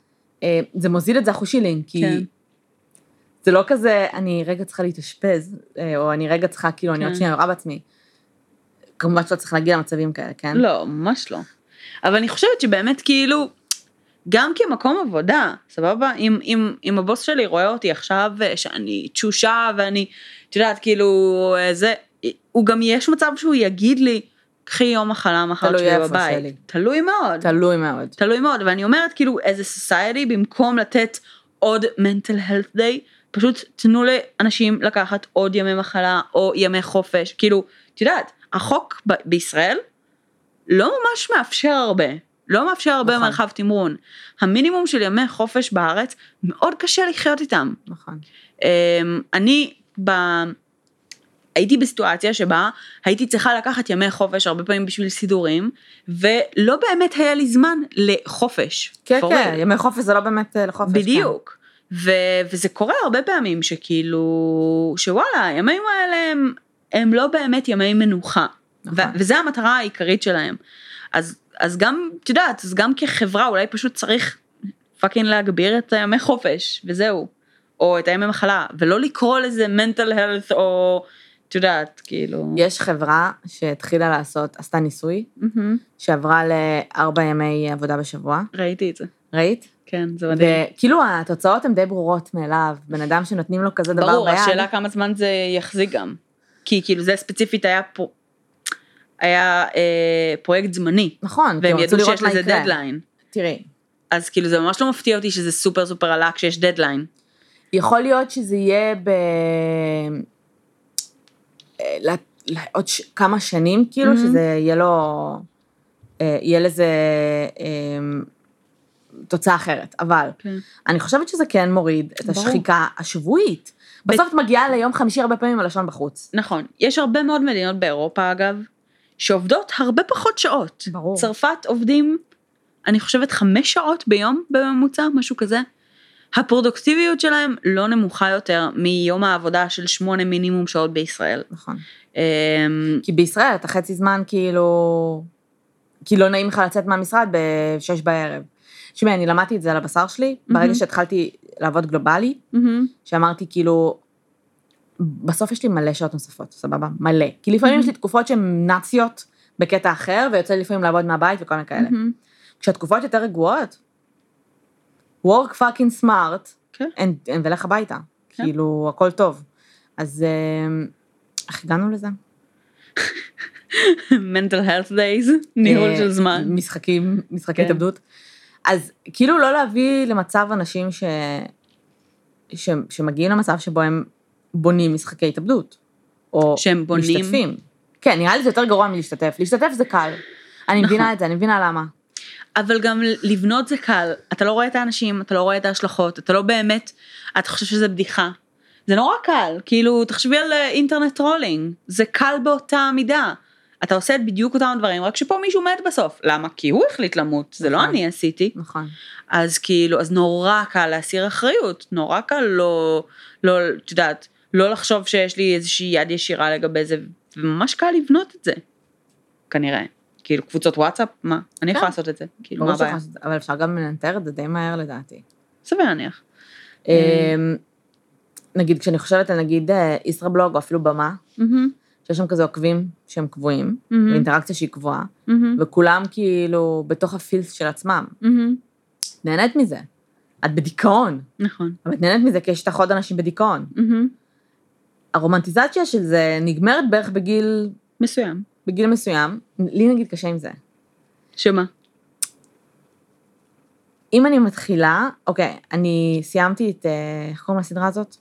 אה, זה מוזיל את זה אחוז שילינג, כי כן. זה לא כזה, אני רגע צריכה להתאשפז, אה, או אני רגע צריכה, כאילו, אני עוד כן. שנייה יורה בעצמי. כמובן שלא צריך להגיע למצבים כאלה, כן? לא, ממש לא. אבל אני חושבת שבאמת כאילו, גם כמקום עבודה, סבבה? אם, אם, אם הבוס שלי רואה אותי עכשיו אה, שאני תשושה ואני, את יודעת, כאילו, אה, זה, הוא גם יש מצב שהוא יגיד לי, קחי יום מחלה מחר תלוי תשבי איפה בבית. שלי. תלוי מאוד. תלוי מאוד. תלוי מאוד, ואני אומרת כאילו, איזה סוסיידי, במקום לתת עוד mental health day, פשוט תנו לאנשים לקחת עוד ימי מחלה או ימי חופש, כאילו, את יודעת, החוק ב- בישראל לא ממש מאפשר הרבה, לא מאפשר הרבה נכון. מרחב תמרון. המינימום של ימי חופש בארץ, מאוד קשה לחיות איתם. נכון. אמ, אני ב... הייתי בסיטואציה שבה הייתי צריכה לקחת ימי חופש הרבה פעמים בשביל סידורים, ולא באמת היה לי זמן לחופש. כן, for כן. ימי חופש זה לא באמת אה, לחופש. כן. בדיוק. ו- וזה קורה הרבה פעמים שכאילו, שוואלה, הימים האלה הם, הם לא באמת ימי מנוחה. נכון. ו- וזה המטרה העיקרית שלהם. אז, אז גם, את יודעת, אז גם כחברה אולי פשוט צריך fucking להגביר את הימי חופש, וזהו. או את הימי מחלה, ולא לקרוא לזה mental health או, את יודעת, כאילו. יש חברה שהתחילה לעשות, עשתה ניסוי, Mhm. שעברה לארבע ימי עבודה בשבוע, ראיתי את זה. ראית? כן, זה מדהים. וכאילו התוצאות הן די ברורות מאליו, בן אדם שנותנים לו כזה דבר ברור, ביד. השאלה כמה זמן זה יחזיק גם. כי כאילו זה ספציפית היה פה, היה אה, פרויקט זמני, נכון, והם ידעו שיש לזה. דדליין. תראי, אז כאילו זה ממש לא מפתיע אותי שזה סופר סופר עלה כשיש דדליין. יכול להיות שזה יהיה ב... אה, עוד ש... כמה שנים, כאילו, Mhm. שזה יהיה לו... אה, יהיה לזה אה, תוצאה אחרת, אבל כן. אני חושבת שזה כן מוריד את ברור. השחיקה השבועית. בסוף את מגיעה ליום חמישי הרבה פעמים עם הלשון בחוץ. נכון, יש הרבה מאוד מדינות באירופה אגב, שעובדות הרבה פחות שעות. ברור. צרפת עובדים, אני חושבת חמש שעות ביום בממוצע, משהו כזה. הפרודוקטיביות שלהם לא נמוכה יותר מיום העבודה של שמונה מינימום שעות בישראל. נכון. אמ, כי בישראל אתה חצי זמן כאילו... כי לא נעים לך לצאת מהמשרד בשש בערב. תשמעי, אני למדתי את זה על הבשר שלי, ברגע. שהתחלתי לעבוד גלובלי, שאמרתי כאילו, בסוף יש לי מלא שעות נוספות, סבבה? מלא. כי לפעמים יש לי תקופות שהן נאציות בקטע אחר, ויוצא לי לפעמים לעבוד מהבית וכל מיני כאלה. מהמם. כשהתקופות יותר רגועות, work fucking smart, כן. אין, אין ולך הביתה. כן. כאילו, הכל טוב. אז אה, איך הגענו לזה? mental health days, ניהול אה, של זמן. משחקים, משחקי כן. התאבדות. אז כאילו לא להביא למצב אנשים ש... ש... שמגיעים למצב שבו הם בונים משחקי התאבדות. או שהם בונים? משתתפים. כן, נראה לי זה יותר גרוע מלהשתתף. להשתתף זה קל. אני נכון. מבינה את זה, אני מבינה למה. אבל גם לבנות זה קל, אתה לא רואה את האנשים, אתה לא רואה את ההשלכות, אתה לא באמת, אתה חושב שזה בדיחה. זה נורא קל, כאילו, תחשבי על אה, internet trolling, זה קל באותה מידה. אתה עושה את בדיוק אותם דברים, רק שפה מישהו מת בסוף. למה? כי הוא החליט למות, זה לא נכון. אני עשיתי. נכון. אז כאילו, אז נורא קל להסיר אחריות, נורא קל לא, לא, את יודעת, לא לחשוב שיש לי איזושהי יד ישירה לגבי זה, וממש קל לבנות את זה, כנראה. כאילו, קבוצות וואטסאפ, מה? אני יכולה כן. לעשות את זה, כאילו, מה הבעיה? אבל אפשר גם לנטר את זה די מהר לדעתי. סביר להניח. אמ, נגיד, כשאני חושבת על נגיד אה, ישראבלוג, או אפילו במה, שיש שם כזה עוקבים שהם קבועים, מהמם. ואינטראקציה שהיא קבועה, וכולם כאילו בתוך ה feels של עצמם. נהנית מזה. את בדיכאון, נכון. אבל את נהנית מזה כי יש לך עוד אנשים בדיכאון. הרומנטיזציה של זה נגמרת בערך בגיל, מסוים. בגיל מסוים. לי נגיד קשה עם זה. שמה? אם אני מתחילה, אוקיי, אני סיימתי את, אה, איך קוראים לסדרה הזאת?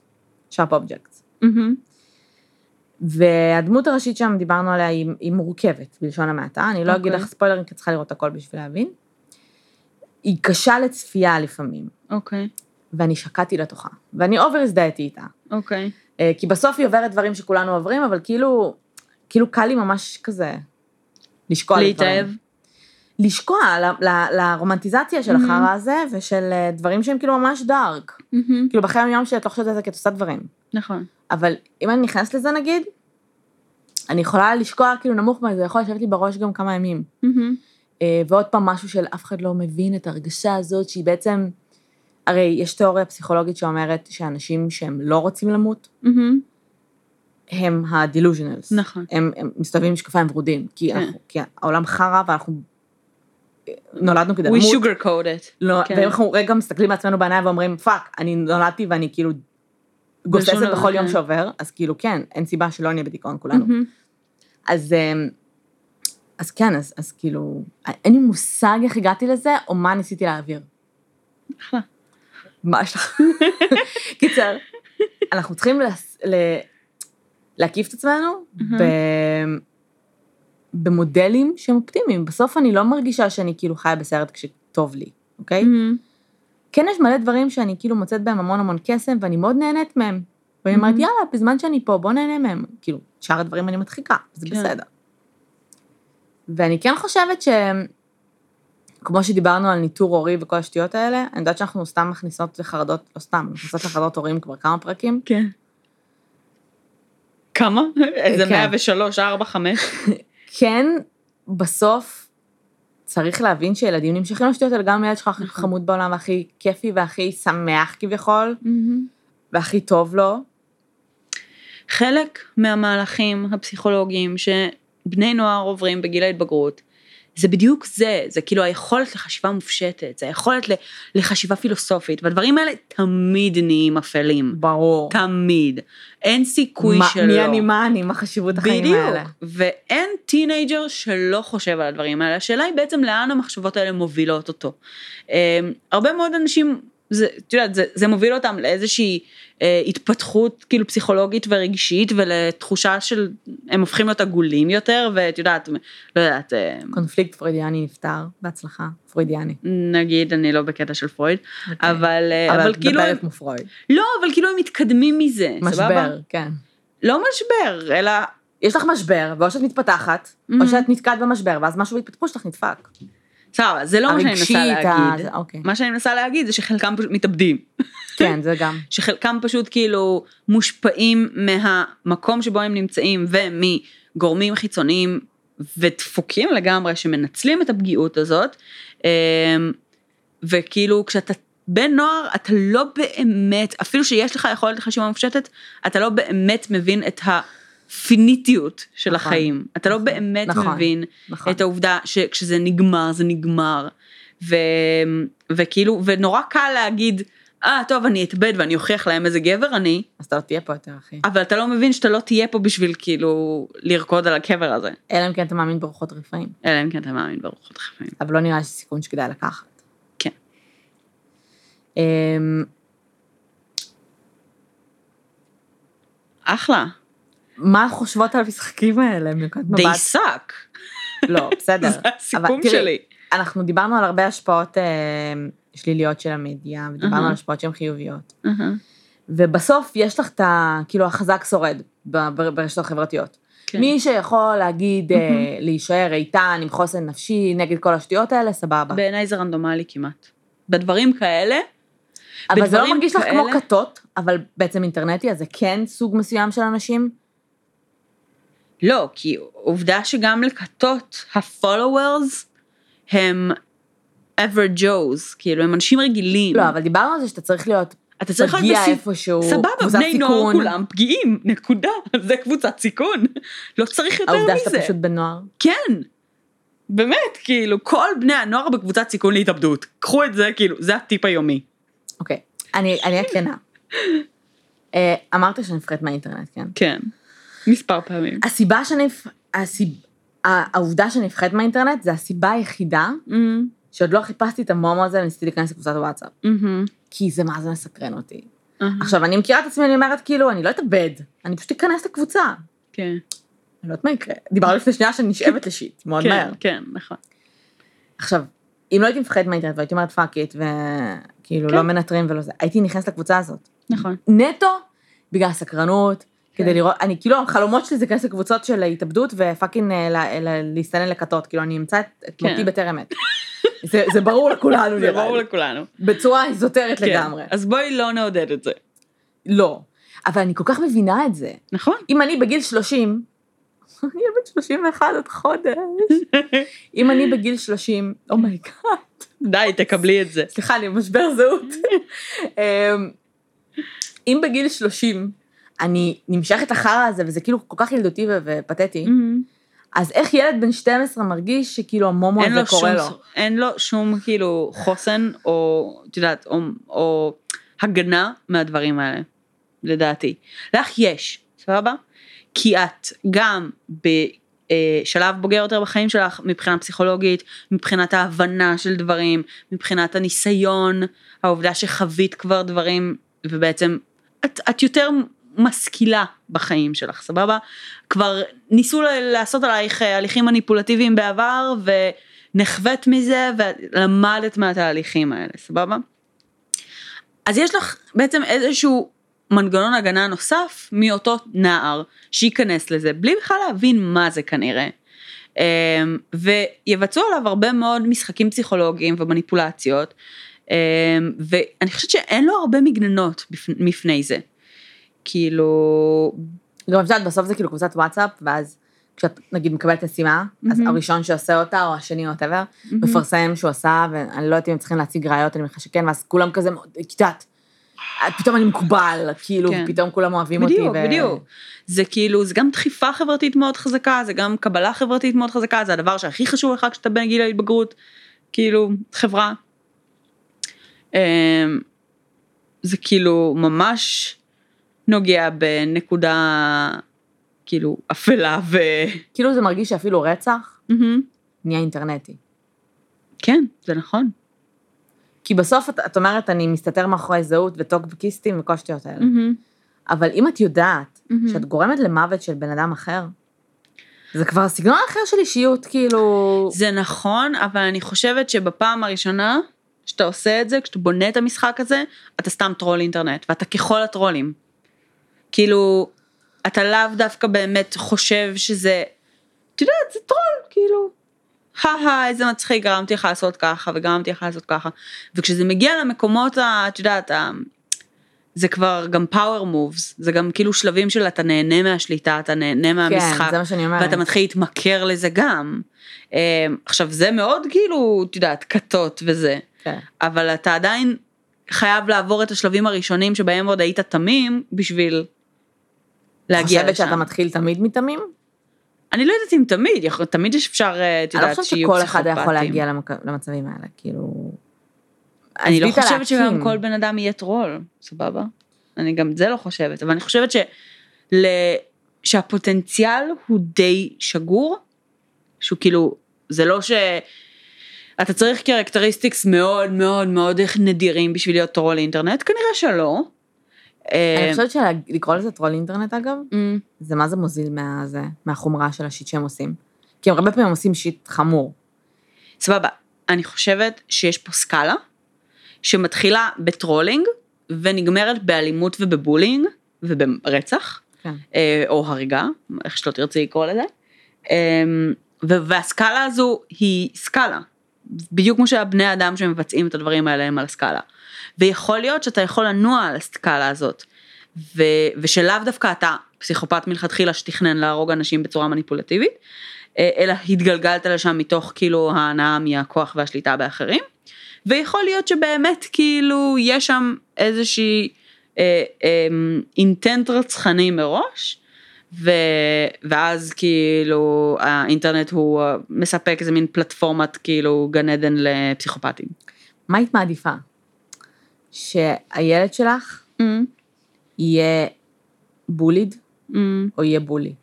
Sharp Objects. מהמם, והדמות הראשית שם, דיברנו עליה, היא, היא מורכבת, בלשון המעטה. אני לא אגיד אוקיי. לך ספוילרים, כי את צריכה לראות הכל בשביל להבין. היא קשה לצפייה לפעמים, אוקיי, ואני שקעתי לתוכה, ואני אובר הזדהיתי איתה. אוקיי. אה, כי בסוף היא עוברת דברים שכולנו עוברים, אבל כאילו, כאילו קל לי ממש כזה לשקוע. להתאהב? לשקוע ל- ל- לרומנטיזציה של Mhm. החרא הזה, ושל אה, דברים שהם כאילו ממש דארק. מהמם, כאילו בחיי היום שלי את לא חושבת על זה כי את עושה דברים. נכון. אבל אם אני נכנסת לזה נגיד, אני יכולה לשקוע כאילו נמוך מזה, זה יכול לשבת לי בראש גם כמה ימים. מהמם, אה, ועוד פעם משהו של אף אחד לא מבין את ההרגשה הזאת, שהיא בעצם, הרי יש תיאוריה פסיכולוגית שאומרת שאנשים שהם לא רוצים למות, מהמם. הם ה-delusionals. נכון. הם, הם מסתובבים עם משקפיים ורודים, כי, כן. אנחנו, כי העולם חרא ואנחנו נולדנו כדי We למות. sugar code it. לא, כן. ואנחנו רגע מסתכלים בעצמנו בעיניים ואומרים, fuck, אני נולדתי ואני כאילו גוססת בכל יום כן. שעובר, אז כאילו כן, אין סיבה שלא נהיה בדיכאון כולנו. מהמם. אז, אמ, אז כן, אז, אז כאילו, אין לי מושג איך הגעתי לזה, או מה ניסיתי להעביר. אחלה. מה יש לך? קיצר, אנחנו צריכים לס- ל- להקיף את עצמנו ב... במודלים שהם אופטימיים. בסוף אני לא מרגישה שאני כאילו חיה בסרט כשטוב לי, אוקיי? כן יש מלא דברים שאני כאילו מוצאת בהם המון המון קסם, ואני מאוד נהנית מהם. ואני אומרת. יאללה, בזמן שאני פה, בוא נהנה מהם. כאילו, שאר הדברים אני מדחיקה, זה כן. בסדר. ואני כן חושבת ש... כמו שדיברנו על ניטור הורי וכל השטויות האלה, אני יודעת שאנחנו סתם מכניסות לחרדות, לא סתם, מכניסות לחרדות הורים כבר כמה פרקים. כן. כמה? איזה כן. 103, 4, 5? כן, בסוף צריך להבין שילדים נמשכים לשטויות האלה, גם הילד שלך הכי נכון. חמוד בעולם, והכי כיפי והכי שמח כביכול, והכי טוב לו. חלק מהמהלכים הפסיכולוגיים שבני נוער עוברים בגיל ההתבגרות, זה בדיוק זה, זה כאילו היכולת לחשיבה מופשטת, זה היכולת לחשיבה פילוסופית, והדברים האלה תמיד נהיים אפלים. ברור. תמיד. אין סיכוי מה- שלא. מי אני מה אני, מה חשיבות החיים האלה. בדיוק, ואין teenager שלא חושב על הדברים האלה, השאלה היא בעצם לאן המחשבות האלה מובילות אותו. אמ, הרבה מאוד אנשים, זה, את יודעת, זה, זה מוביל אותם לאיזושהי אה, התפתחות כאילו פסיכולוגית ורגשית ולתחושה של, הם הופכים להיות עגולים יותר, ואת יודעת, לא יודעת, אה, קונפליקט פרוידיאני נפתר, בהצלחה, פרוידיאני. נגיד, אני לא בקטע של פרויד, אוקיי. אבל, uh, אבל אבל את כאילו, הם, מדברת כמו פרויד. לא, אבל כאילו הם מתקדמים מזה, סבבה? משבר, כן. לא משבר, אלא יש לך משבר, ואו שאת מתפתחת, או Mhm. שאת נתקעת במשבר, ואז משהו בהתפתחות שלך נדפק. סבבה, זה לא מה שאני מנסה ה- להגיד. אוקיי. מה שאני מנסה להגיד זה שחלקם פשוט מתאבדים. כן, זה גם. שחלקם פשוט כאילו מושפעים מהמקום שבו הם נמצאים ומגורמים חיצוניים ודפוקים לגמרי שמנצלים את הפגיעות הזאת. אמ, וכאילו כשאתה בן נוער אתה לא באמת, אפילו שיש לך יכולת לחשיבה מופשטת, אתה לא באמת מבין את הפיניטיות של נכון, החיים. אתה לא נכון, באמת נכון, מבין נכון. את העובדה שכשזה נגמר זה נגמר. ו, וכאילו, ונורא קל להגיד, אה, טוב, אני אתאבד ואני אוכיח להם איזה גבר אני, אז אתה לא תהיה פה יותר, אחי. אבל אתה לא מבין שאתה לא תהיה פה בשביל כאילו לרקוד על הקבר הזה. אלא אם כן אתה מאמין ברוחות רפאים. אלא אם כן אתה מאמין ברוחות חפים. אבל לא נראה לי סיכון שכדאי לקחת. כן. אמ, אחלה. מה חושבות על המשחקים האלה? מנקודת They מבט? suck. לא, בסדר. זה הסיכום אבל שלי. אנחנו דיברנו על הרבה השפעות אה, שליליות של המדיה, ודיברנו אהה. על השפעות שהן חיוביות. אהה. ובסוף יש לך את ה... כאילו, החזק שורד ברשתות החברתיות. כן. מי שיכול להגיד, אה, מהמם. להישאר איתן עם חוסן נפשי נגד כל השטויות האלה, סבבה. בעיניי זה רנדומלי כמעט. בדברים כאלה, אבל זה לא מרגיש לך כמו כאלה- כתות, אבל בעצם אינטרנטי, אז זה כן סוג מסוים של אנשים? לא, כי עובדה שגם לכתות, ה-followers הם ever Joes, כאילו הם אנשים רגילים. לא, אבל דיברנו על זה שאתה צריך להיות אתה צריך להיות בסיב... איפשהו, סבבה, בני נוער. כולם פגיעים, נקודה, זה קבוצת סיכון, לא צריך יותר העובדה מזה. שאתה פשוט בנוער. כן. באמת, כאילו, כל בני הנוער בקבוצת סיכון להתאבדות. קחו את זה, כאילו, זה הטיפ היומי. אוקיי, אני אהיה כנה. אה, אמרת שאני מפחדת מהאינטרנט, כן? כן. מספר פעמים. הסיבה שאני, הסיב... העובדה שאני מפחדת מהאינטרנט זה הסיבה היחידה אמ, שעוד לא חיפשתי את המומו הזה וניסיתי להיכנס לקבוצת וואטסאפ. אמ, כי זה מה זה מסקרן אותי. אהה, עכשיו, אני מכירה את עצמי, אני אומרת, כאילו, אני לא אתאבד, אני פשוט אכנס לקבוצה. כן. אני לא יודעת מה יקרה. דיברנו לפני שנייה שאני נשאבת ל shit, מאוד כן, מהר. כן, נכון. עכשיו, אם לא הייתי מפחדת מהאינטרנט והייתי אומרת fuck it, וכאילו כן. לא מנטרים ולא זה, הייתי נכנסת לקבוצה הזאת. נכון. נטו בגלל הסקרנות, כן. כדי לראות, אני כאילו, החלומות שלי זה להיכנס לקבוצות של התאבדות ו fucking אה, להסתנן לכתות, כאילו אני אמצא את כן. מותי בטרם עת. זה ברור לכולנו, זה ברור. לכולנו. בצורה איזוטרית כן. לגמרי. אז בואי לא נעודד את זה. לא. אבל אני כל כך מבינה את זה. נכון. אם אני בגיל 30, אני בת 31 עוד חודש. אם אני בגיל 30, oh my God. די, תקבלי את זה. סליחה, אני במשבר זהות. אמ, אם בגיל 30 אני נמשכת אחר הזה, וזה כאילו כל כך ילדותי ופתטי, אמ, אז איך ילד בן 12 מרגיש שכאילו המומו הזה לו קורה שום, לו? אין לו שום כאילו חוסן או, את יודעת, או, או הגנה מהדברים האלה, לדעתי. לך יש, סבבה? כי את גם בשלב בוגר יותר בחיים שלך, מבחינה פסיכולוגית, מבחינת ההבנה של דברים, מבחינת הניסיון, העובדה שחווית כבר דברים, ובעצם את, את יותר משכילה בחיים שלך, סבבה? כבר ניסו לעשות עלייך אה, הליכים מניפולטיביים בעבר, ונחווית מזה, ולמדת מהתהליכים האלה, סבבה? אז יש לך בעצם איזשהו מנגנון הגנה נוסף מאותו נער שייכנס לזה, בלי בכלל להבין מה זה כנראה. אמ, ויבצעו עליו הרבה מאוד משחקים פסיכולוגיים ומניפולציות, אמ, ואני חושבת שאין לו הרבה מגננות מפני זה. כאילו, גם את יודעת, בסוף זה כאילו קבוצת וואטסאפ, ואז כשאת נגיד מקבלת משימה, אז מהמם. הראשון שעושה אותה, או השני, או whatever, מפרסם שהוא עשה, ואני לא יודעת אם הם צריכים להציג ראיות, אני מניחה שכן, ואז כולם כזה, את יודעת, פתאום אני מקובל, כאילו, כן. ופתאום כולם אוהבים אותי. בדיוק, ו- בדיוק. זה כאילו, זה גם דחיפה חברתית מאוד חזקה, זה גם קבלה חברתית מאוד חזקה, זה הדבר שהכי חשוב לך כשאתה בגיל ההתבגרות, כאילו, חברה. אמ, זה כאילו ממש נוגע בנקודה, כאילו, אפלה ו... כאילו זה מרגיש שאפילו רצח מהמם. נהיה אינטרנטי. כן, זה נכון. כי בסוף את, את אומרת, אני מסתתר מאחורי זהות וטוקבקיסטים וכל השטויות האלה. מהמם. אבל אם את יודעת מהמם. שאת גורמת למוות של בן אדם אחר, זה כבר סגנון אחר של אישיות, כאילו... זה נכון, אבל אני חושבת שבפעם הראשונה שאתה עושה את זה, כשאתה בונה את המשחק הזה, אתה סתם טרול אינטרנט, ואתה ככל הטרולים. כאילו, אתה לאו דווקא באמת חושב שזה, את יודעת, זה טרול, כאילו. הא איזה מצחיק, גרמתי לך לעשות ככה, וגרמתי לך לעשות ככה. וכשזה מגיע למקומות, את יודעת, זה כבר גם power moves, זה גם כאילו שלבים של אתה נהנה מהשליטה, אתה נהנה מהמשחק. כן, זה מה שאני אומרת. ואתה מתחיל להתמכר לזה גם. אה, עכשיו זה מאוד כאילו, את יודעת, כתות וזה, כן. אבל אתה עדיין חייב לעבור את השלבים הראשונים שבהם עוד היית תמים בשביל להגיע חושבת לשם. שאתה מתחיל תמיד מתמים? אני לא יודעת אם תמיד, יכול- תמיד יש אפשר, אה, את אני לא יודעת, חושבת שיהיו שכל אחד יכול פסיכופטים. להגיע למק- למצבים האלה, כאילו... אני לא חושבת שגם. כל בן אדם יהיה טרול, סבבה? אני גם את זה לא חושבת, אבל אני חושבת של... שהפוטנציאל הוא די שגור, שהוא כאילו, זה לא ש... אתה צריך characteristics מאוד מאוד מאוד נדירים בשביל להיות טרול אינטרנט, כנראה שלא. אני אה, חושבת שלקרוא לזה טרול אינטרנט אגב, אמ, זה מה זה מוזיל מהזה, מהחומרה של ה shit שהם עושים. כי הם הרבה פעמים עושים shit חמור. סבבה, אני חושבת שיש פה סקאלה שמתחילה ב trolling ונגמרת באלימות ובבולינג וברצח. כן. אה, או הריגה, איך שלא תרצי לקרוא לזה. אה, ו- והסקאלה הזו היא סקאלה, בדיוק כמו שהבני אדם שמבצעים את הדברים האלה הם על הסקאלה. ויכול להיות שאתה יכול לנוע על הסקאלה הזאת, ו- ושלאו דווקא אתה פסיכופת מלכתחילה שתכנן להרוג אנשים בצורה מניפולטיבית, אה, אלא התגלגלת לשם מתוך כאילו ההנאה מהכוח והשליטה באחרים. ויכול להיות שבאמת כאילו יש שם איזושהי אה, אה, אינטנט רצחני מראש, ו, ואז כאילו האינטרנט הוא אה, מספק איזה מין פלטפורמת כאילו גן עדן לפסיכופטים. מה היית מעדיפה? שהילד שלך Mm, יהיה בוליד mm, או יהיה בולי?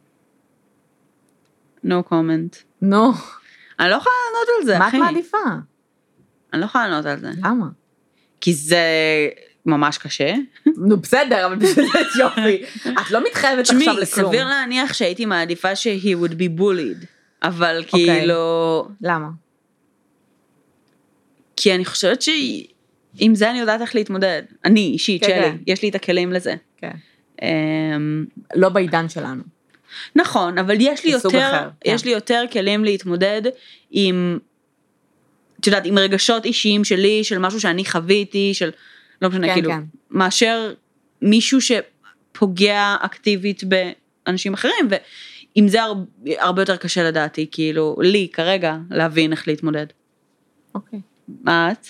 no comment. נו, אני לא יכולה לענות על זה, מה את אחי. מעדיפה? אני לא יכולה לענות על זה. למה? כי זה ממש קשה. נו בסדר, אבל בשביל זה יופי. את לא מתחייבת תשמעי, עכשיו לכלום. סביר להניח שהייתי מעדיפה שהיא would be bullied, אבל אוקיי. כאילו, למה? כי אני חושבת שעם זה אני יודעת איך להתמודד. אני אישית, כן, שלי, כן. יש לי את הכלים לזה. כן. אמ, לא בעידן שלנו. נכון, אבל יש לי יותר, אחר. יש לי יותר כלים להתמודד עם, את יודעת, עם רגשות אישיים שלי, של משהו שאני חוויתי, של, לא משנה, כן, כאילו, כן. מאשר מישהו שפוגע אקטיבית באנשים אחרים, ועם זה הרבה, הרבה יותר קשה לדעתי, כאילו, לי כרגע, להבין איך להתמודד. אוקיי. מה את?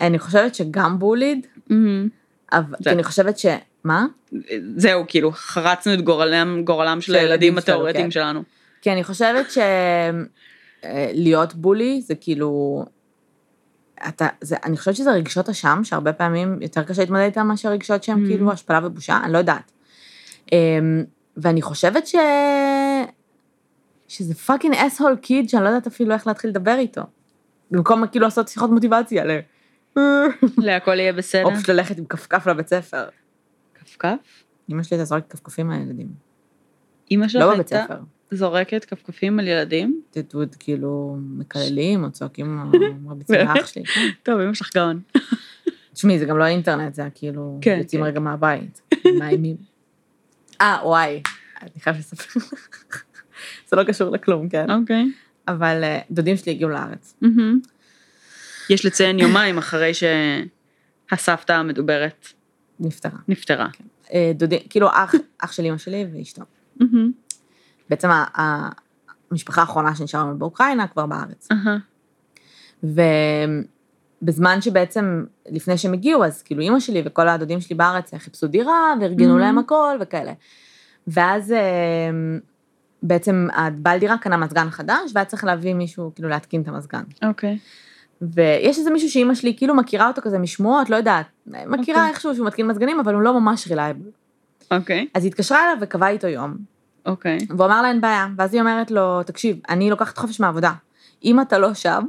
אני חושבת שגם bullied, אבל זה- אני חושבת ש... מה? זהו, כאילו, חרצנו את גורלם, גורלם של הילדים התיאורטיים כן. שלנו. כי אני חושבת שלהיות bully זה כאילו... אתה, זה, אני חושבת שזה רגשות אשם, שהרבה פעמים יותר קשה להתמודד איתם מאשר רגשות שהם אממ. כאילו השפלה ובושה, אני לא יודעת. אמ, ואני חושבת ש... שזה fucking asshole kid שאני לא יודעת אפילו איך להתחיל לדבר איתו. במקום כאילו לעשות שיחות מוטיבציה, ל... להכל יהיה בסדר. או פשוט ללכת עם כפכף לבית ספר. כפכף? אמא שלי הייתה זורקת כפכפים על הילדים. אמא שלך לא בבית הייתה ספר. זורקת כפכפים על ילדים? תדעו, כאילו, מקללים או צועקים, מרביצים? לאח שלי. כן. טוב, אמא שלך גאון. תשמעי, זה גם לא אינטרנט, זה היה כאילו, כן, יוצאים כן. רגע מהבית, מאיימים. אה, וואי, אני חייבת לספר. זה לא קשור לכלום, כן? אוקיי. אבל אה, דודים שלי הגיעו לארץ. יש לציין יומיים אחרי שהסבתא המדוברת נפטרה. נפטרה. אה, דודים, כאילו אח, אח של אמא שלי ואשתו. בעצם המשפחה האחרונה שנשארה באוקראינה כבר בארץ. אהה. ובזמן שבעצם, לפני שהם הגיעו, אז כאילו אימא שלי וכל הדודים שלי בארץ חיפשו דירה, וארגנו Mhm. להם הכל וכאלה. ואז אה, בעצם הבעל דירה קנה מזגן חדש, והיה צריך להביא מישהו, כאילו להתקין את המזגן. אוקיי. ויש איזה מישהו שאימא שלי כאילו מכירה אותו כזה משמועות, לא יודעת, מכירה אוקיי. איכשהו שהוא מתקין מזגנים, אבל הוא לא ממש רילייבל. אוקיי. אז היא התקשרה אליו וקבעה איתו יום, אוקיי. והוא אמר לה אין בעיה, ואז היא אומרת לו, תקשיב, אני לוקחת חופש מהעבודה. אם אתה לא שם,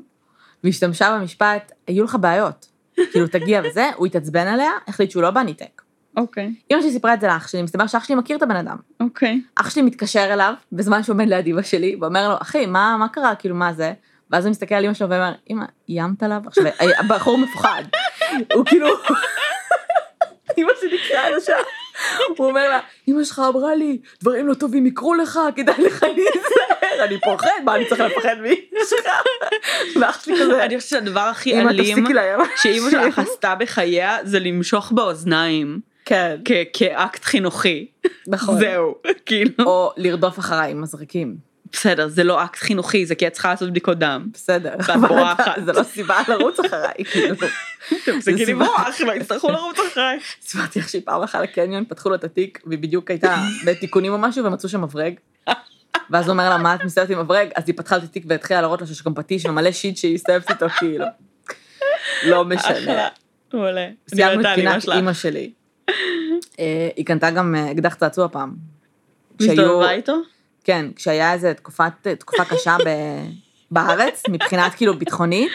והשתמשה במשפט, יהיו לך בעיות. כאילו, תגיע וזה, הוא התעצבן עליה, החליט שהוא לא בא, ניתק. אוקיי. אמא שלי סיפרה את זה לאח שלי, מסתבר שאח שלי מכיר את הבן אדם. אוקיי. אח שלי מתקשר אליו, בזמן שהוא עומד ליד אמא שלי, ואומר לו, אחי, מה, מה קרה, כאילו, מה זה? ואז הוא מסתכל על אמא שלו ואומר, אמא, איימת עליו? עכשיו, הבחור מפוחד. הוא כאילו... אמא שלי נקראה ישר. הוא אומר לה, אמא שלך אמרה לי, דברים לא טובים יקרו לך, כדאי לך להיזהר, אני פוחד, מה אני צריך לפחד מאשתך? ואח שלי כזה, אני חושבת שהדבר הכי אלים. שאימא שלך עשתה בחייה זה למשוך באוזניים כן, כאקט חינוכי. נכון. זהו. כאילו. או לרדוף אחריי עם מזרקים. בסדר, זה לא אקט חינוכי, זה כי את צריכה לעשות בדיקות דם. בסדר. ואת בורחת. זה לא סיבה לרוץ אחריי, כאילו. תפסיקי סיבה. לברוח, לא יצטרכו לרוץ אחריי. סיפרתי לך שהיא פעם הלכה לקניון, פתחו לו את התיק, והיא בדיוק הייתה בתיקונים או משהו, ומצאו שם מברג. ואז הוא אומר לה, מה את מסתובבת עם מברג? אז היא פתחה את התיק והתחילה להראות לו שיש גם פטיש ומלא שיט שהיא מסתובבת איתו, כאילו. לא משנה. אחלה. מעולה. אני סיימנו את פינת שלך. אימא שלי. אה, היא קנתה גם אה, אקדח צעצוע פעם. מסתובבה איתו? כן, כשהיה איזה תקופת, תקופה קשה ב... בארץ, מבחינת כאילו ביטחונית,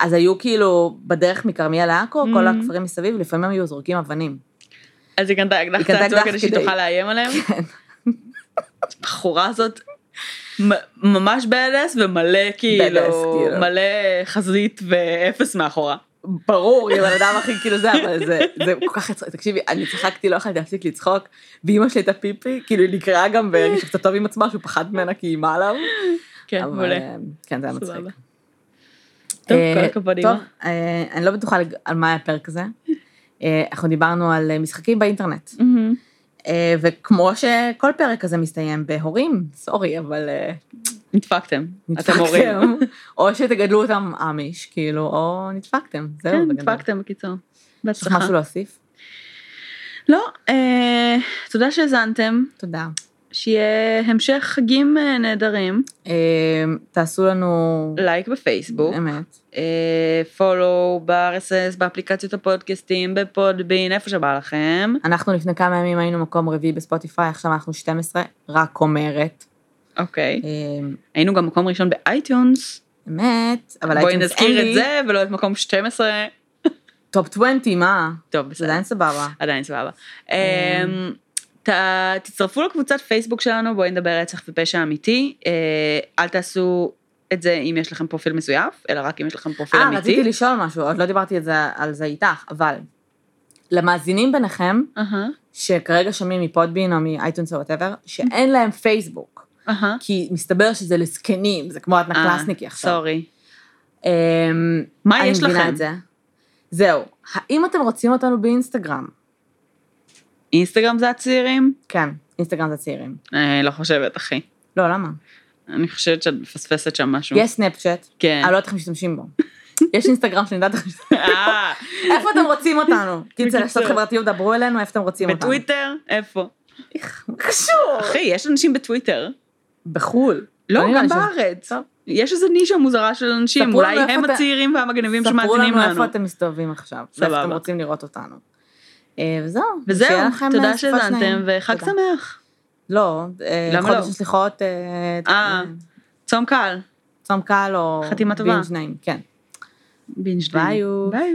אז היו כאילו בדרך מכרמיאל לעכו, כל Mhm. הכפרים מסביב, לפעמים היו זורקים אבנים. אז היא קנתה אקדח צעצוע כדי שהיא תוכל לאיים עליהם? כן. הבחורה הזאת ממש בדס ומלא כאילו, כאילו. מלא חזית ואפס מאחורה. ברור, היא הבן אדם הכי כאילו זה, אבל זה, זה כל כך יצחק, תקשיבי, אני צחקתי, לא יכולתי להפסיק לצחוק, ואימא שלי הייתה פיפי, כאילו היא נקראה גם והרגישה קצת טוב עם עצמה, שהוא פחד ממנה כי היא אימה עליו. כן, מעולה. אה, כן, זה היה מצחיק. סבבה. טוב, אה, כל הכבוד טוב, אמא. אה, אני לא בטוחה על מה היה הפרק הזה. אה, אנחנו דיברנו על אה, משחקים באינטרנט. אה, וכמו שכל פרק כזה מסתיים בהורים, סורי, אבל אה, נדפקתם, אתם הורים. או שתגדלו אותם אמיש, כאילו, או נדפקתם, זהו, כן. נדפקתם בקיצור. יש לך בהצלחה. משהו להוסיף? לא, אה, תודה שהאזנתם, תודה. שיהיה המשך חגים אה, נהדרים, אה, תעשו לנו... לייק בפייסבוק, אמת. פולו ב-RSS, באפליקציות הפודקאסטים, בפודבין, איפה שבא לכם. אנחנו לפני כמה ימים היינו מקום רביעי בספוטיפיי, עכשיו אנחנו 12, רק אומרת. אוקיי. אה, היינו גם מקום ראשון ב iTunes, אמת, אבל בואי נזכיר את זה ולא את מקום 12. top 20, מה? טוב, בסדר. עדיין סבבה. עדיין סבבה. אמ, ת- תצטרפו לקבוצת פייסבוק שלנו, בואי נדבר רצח ופשע אמיתי. אה, אל תעשו את זה אם יש לכם פרופיל מזויף, אלא רק אם יש לכם פרופיל אה, אמיתי. רציתי לשאול משהו, עוד לא דיברתי את זה, על זה איתך, אבל למאזינים ביניכם, אהה, שכרגע שומעים מ Podbean או מ iTunes או whatever, שאין להם פייסבוק, אהה. כי מסתבר שזה לזקנים, זה כמו Odnoklassniki עכשיו. sorry. אמ, מה אני יש לכם? זה. זהו, האם אתם רוצים אותנו באינסטגרם? אינסטגרם זה הצעירים? כן, אינסטגרם זה צעירים. אה, לא חושבת, אחי. לא, למה? אני חושבת שאת מפספסת שם משהו. יש סנאפצ'אט, כן. אני לא יודעת איך משתמשים בו. יש אינסטגרם שאני יודעת איך משתמשים. אה, איפה אתם רוצים אותנו? רשתות בקיצור. חברתיות, דברו אלינו, איפה אתם רוצים אותנו. בטוויטר? איפה? איך, קשור? אחי, יש אנשים בטוויטר. בחו"ל. לא, גם בארץ. טוב. יש איזו נישה מוזרה של אנשים, ספרו אולי הם אתה- הצעירים והמגניבים ספרו שמאזינים לנו לנו. איפה אתם מסתובבים עכשיו, ואיפה. אתם רוצים לראות אותנו. אה, וזהו. וזהו, אה, תודה שהאזנתם, נעים. וחג. שמח. לא, אה, למה חודש לא? הסליחות, אה, אה, צום קל. צום קל או... חתימה טובה. בינג' נעים, כן. בינג' ביי. ביי.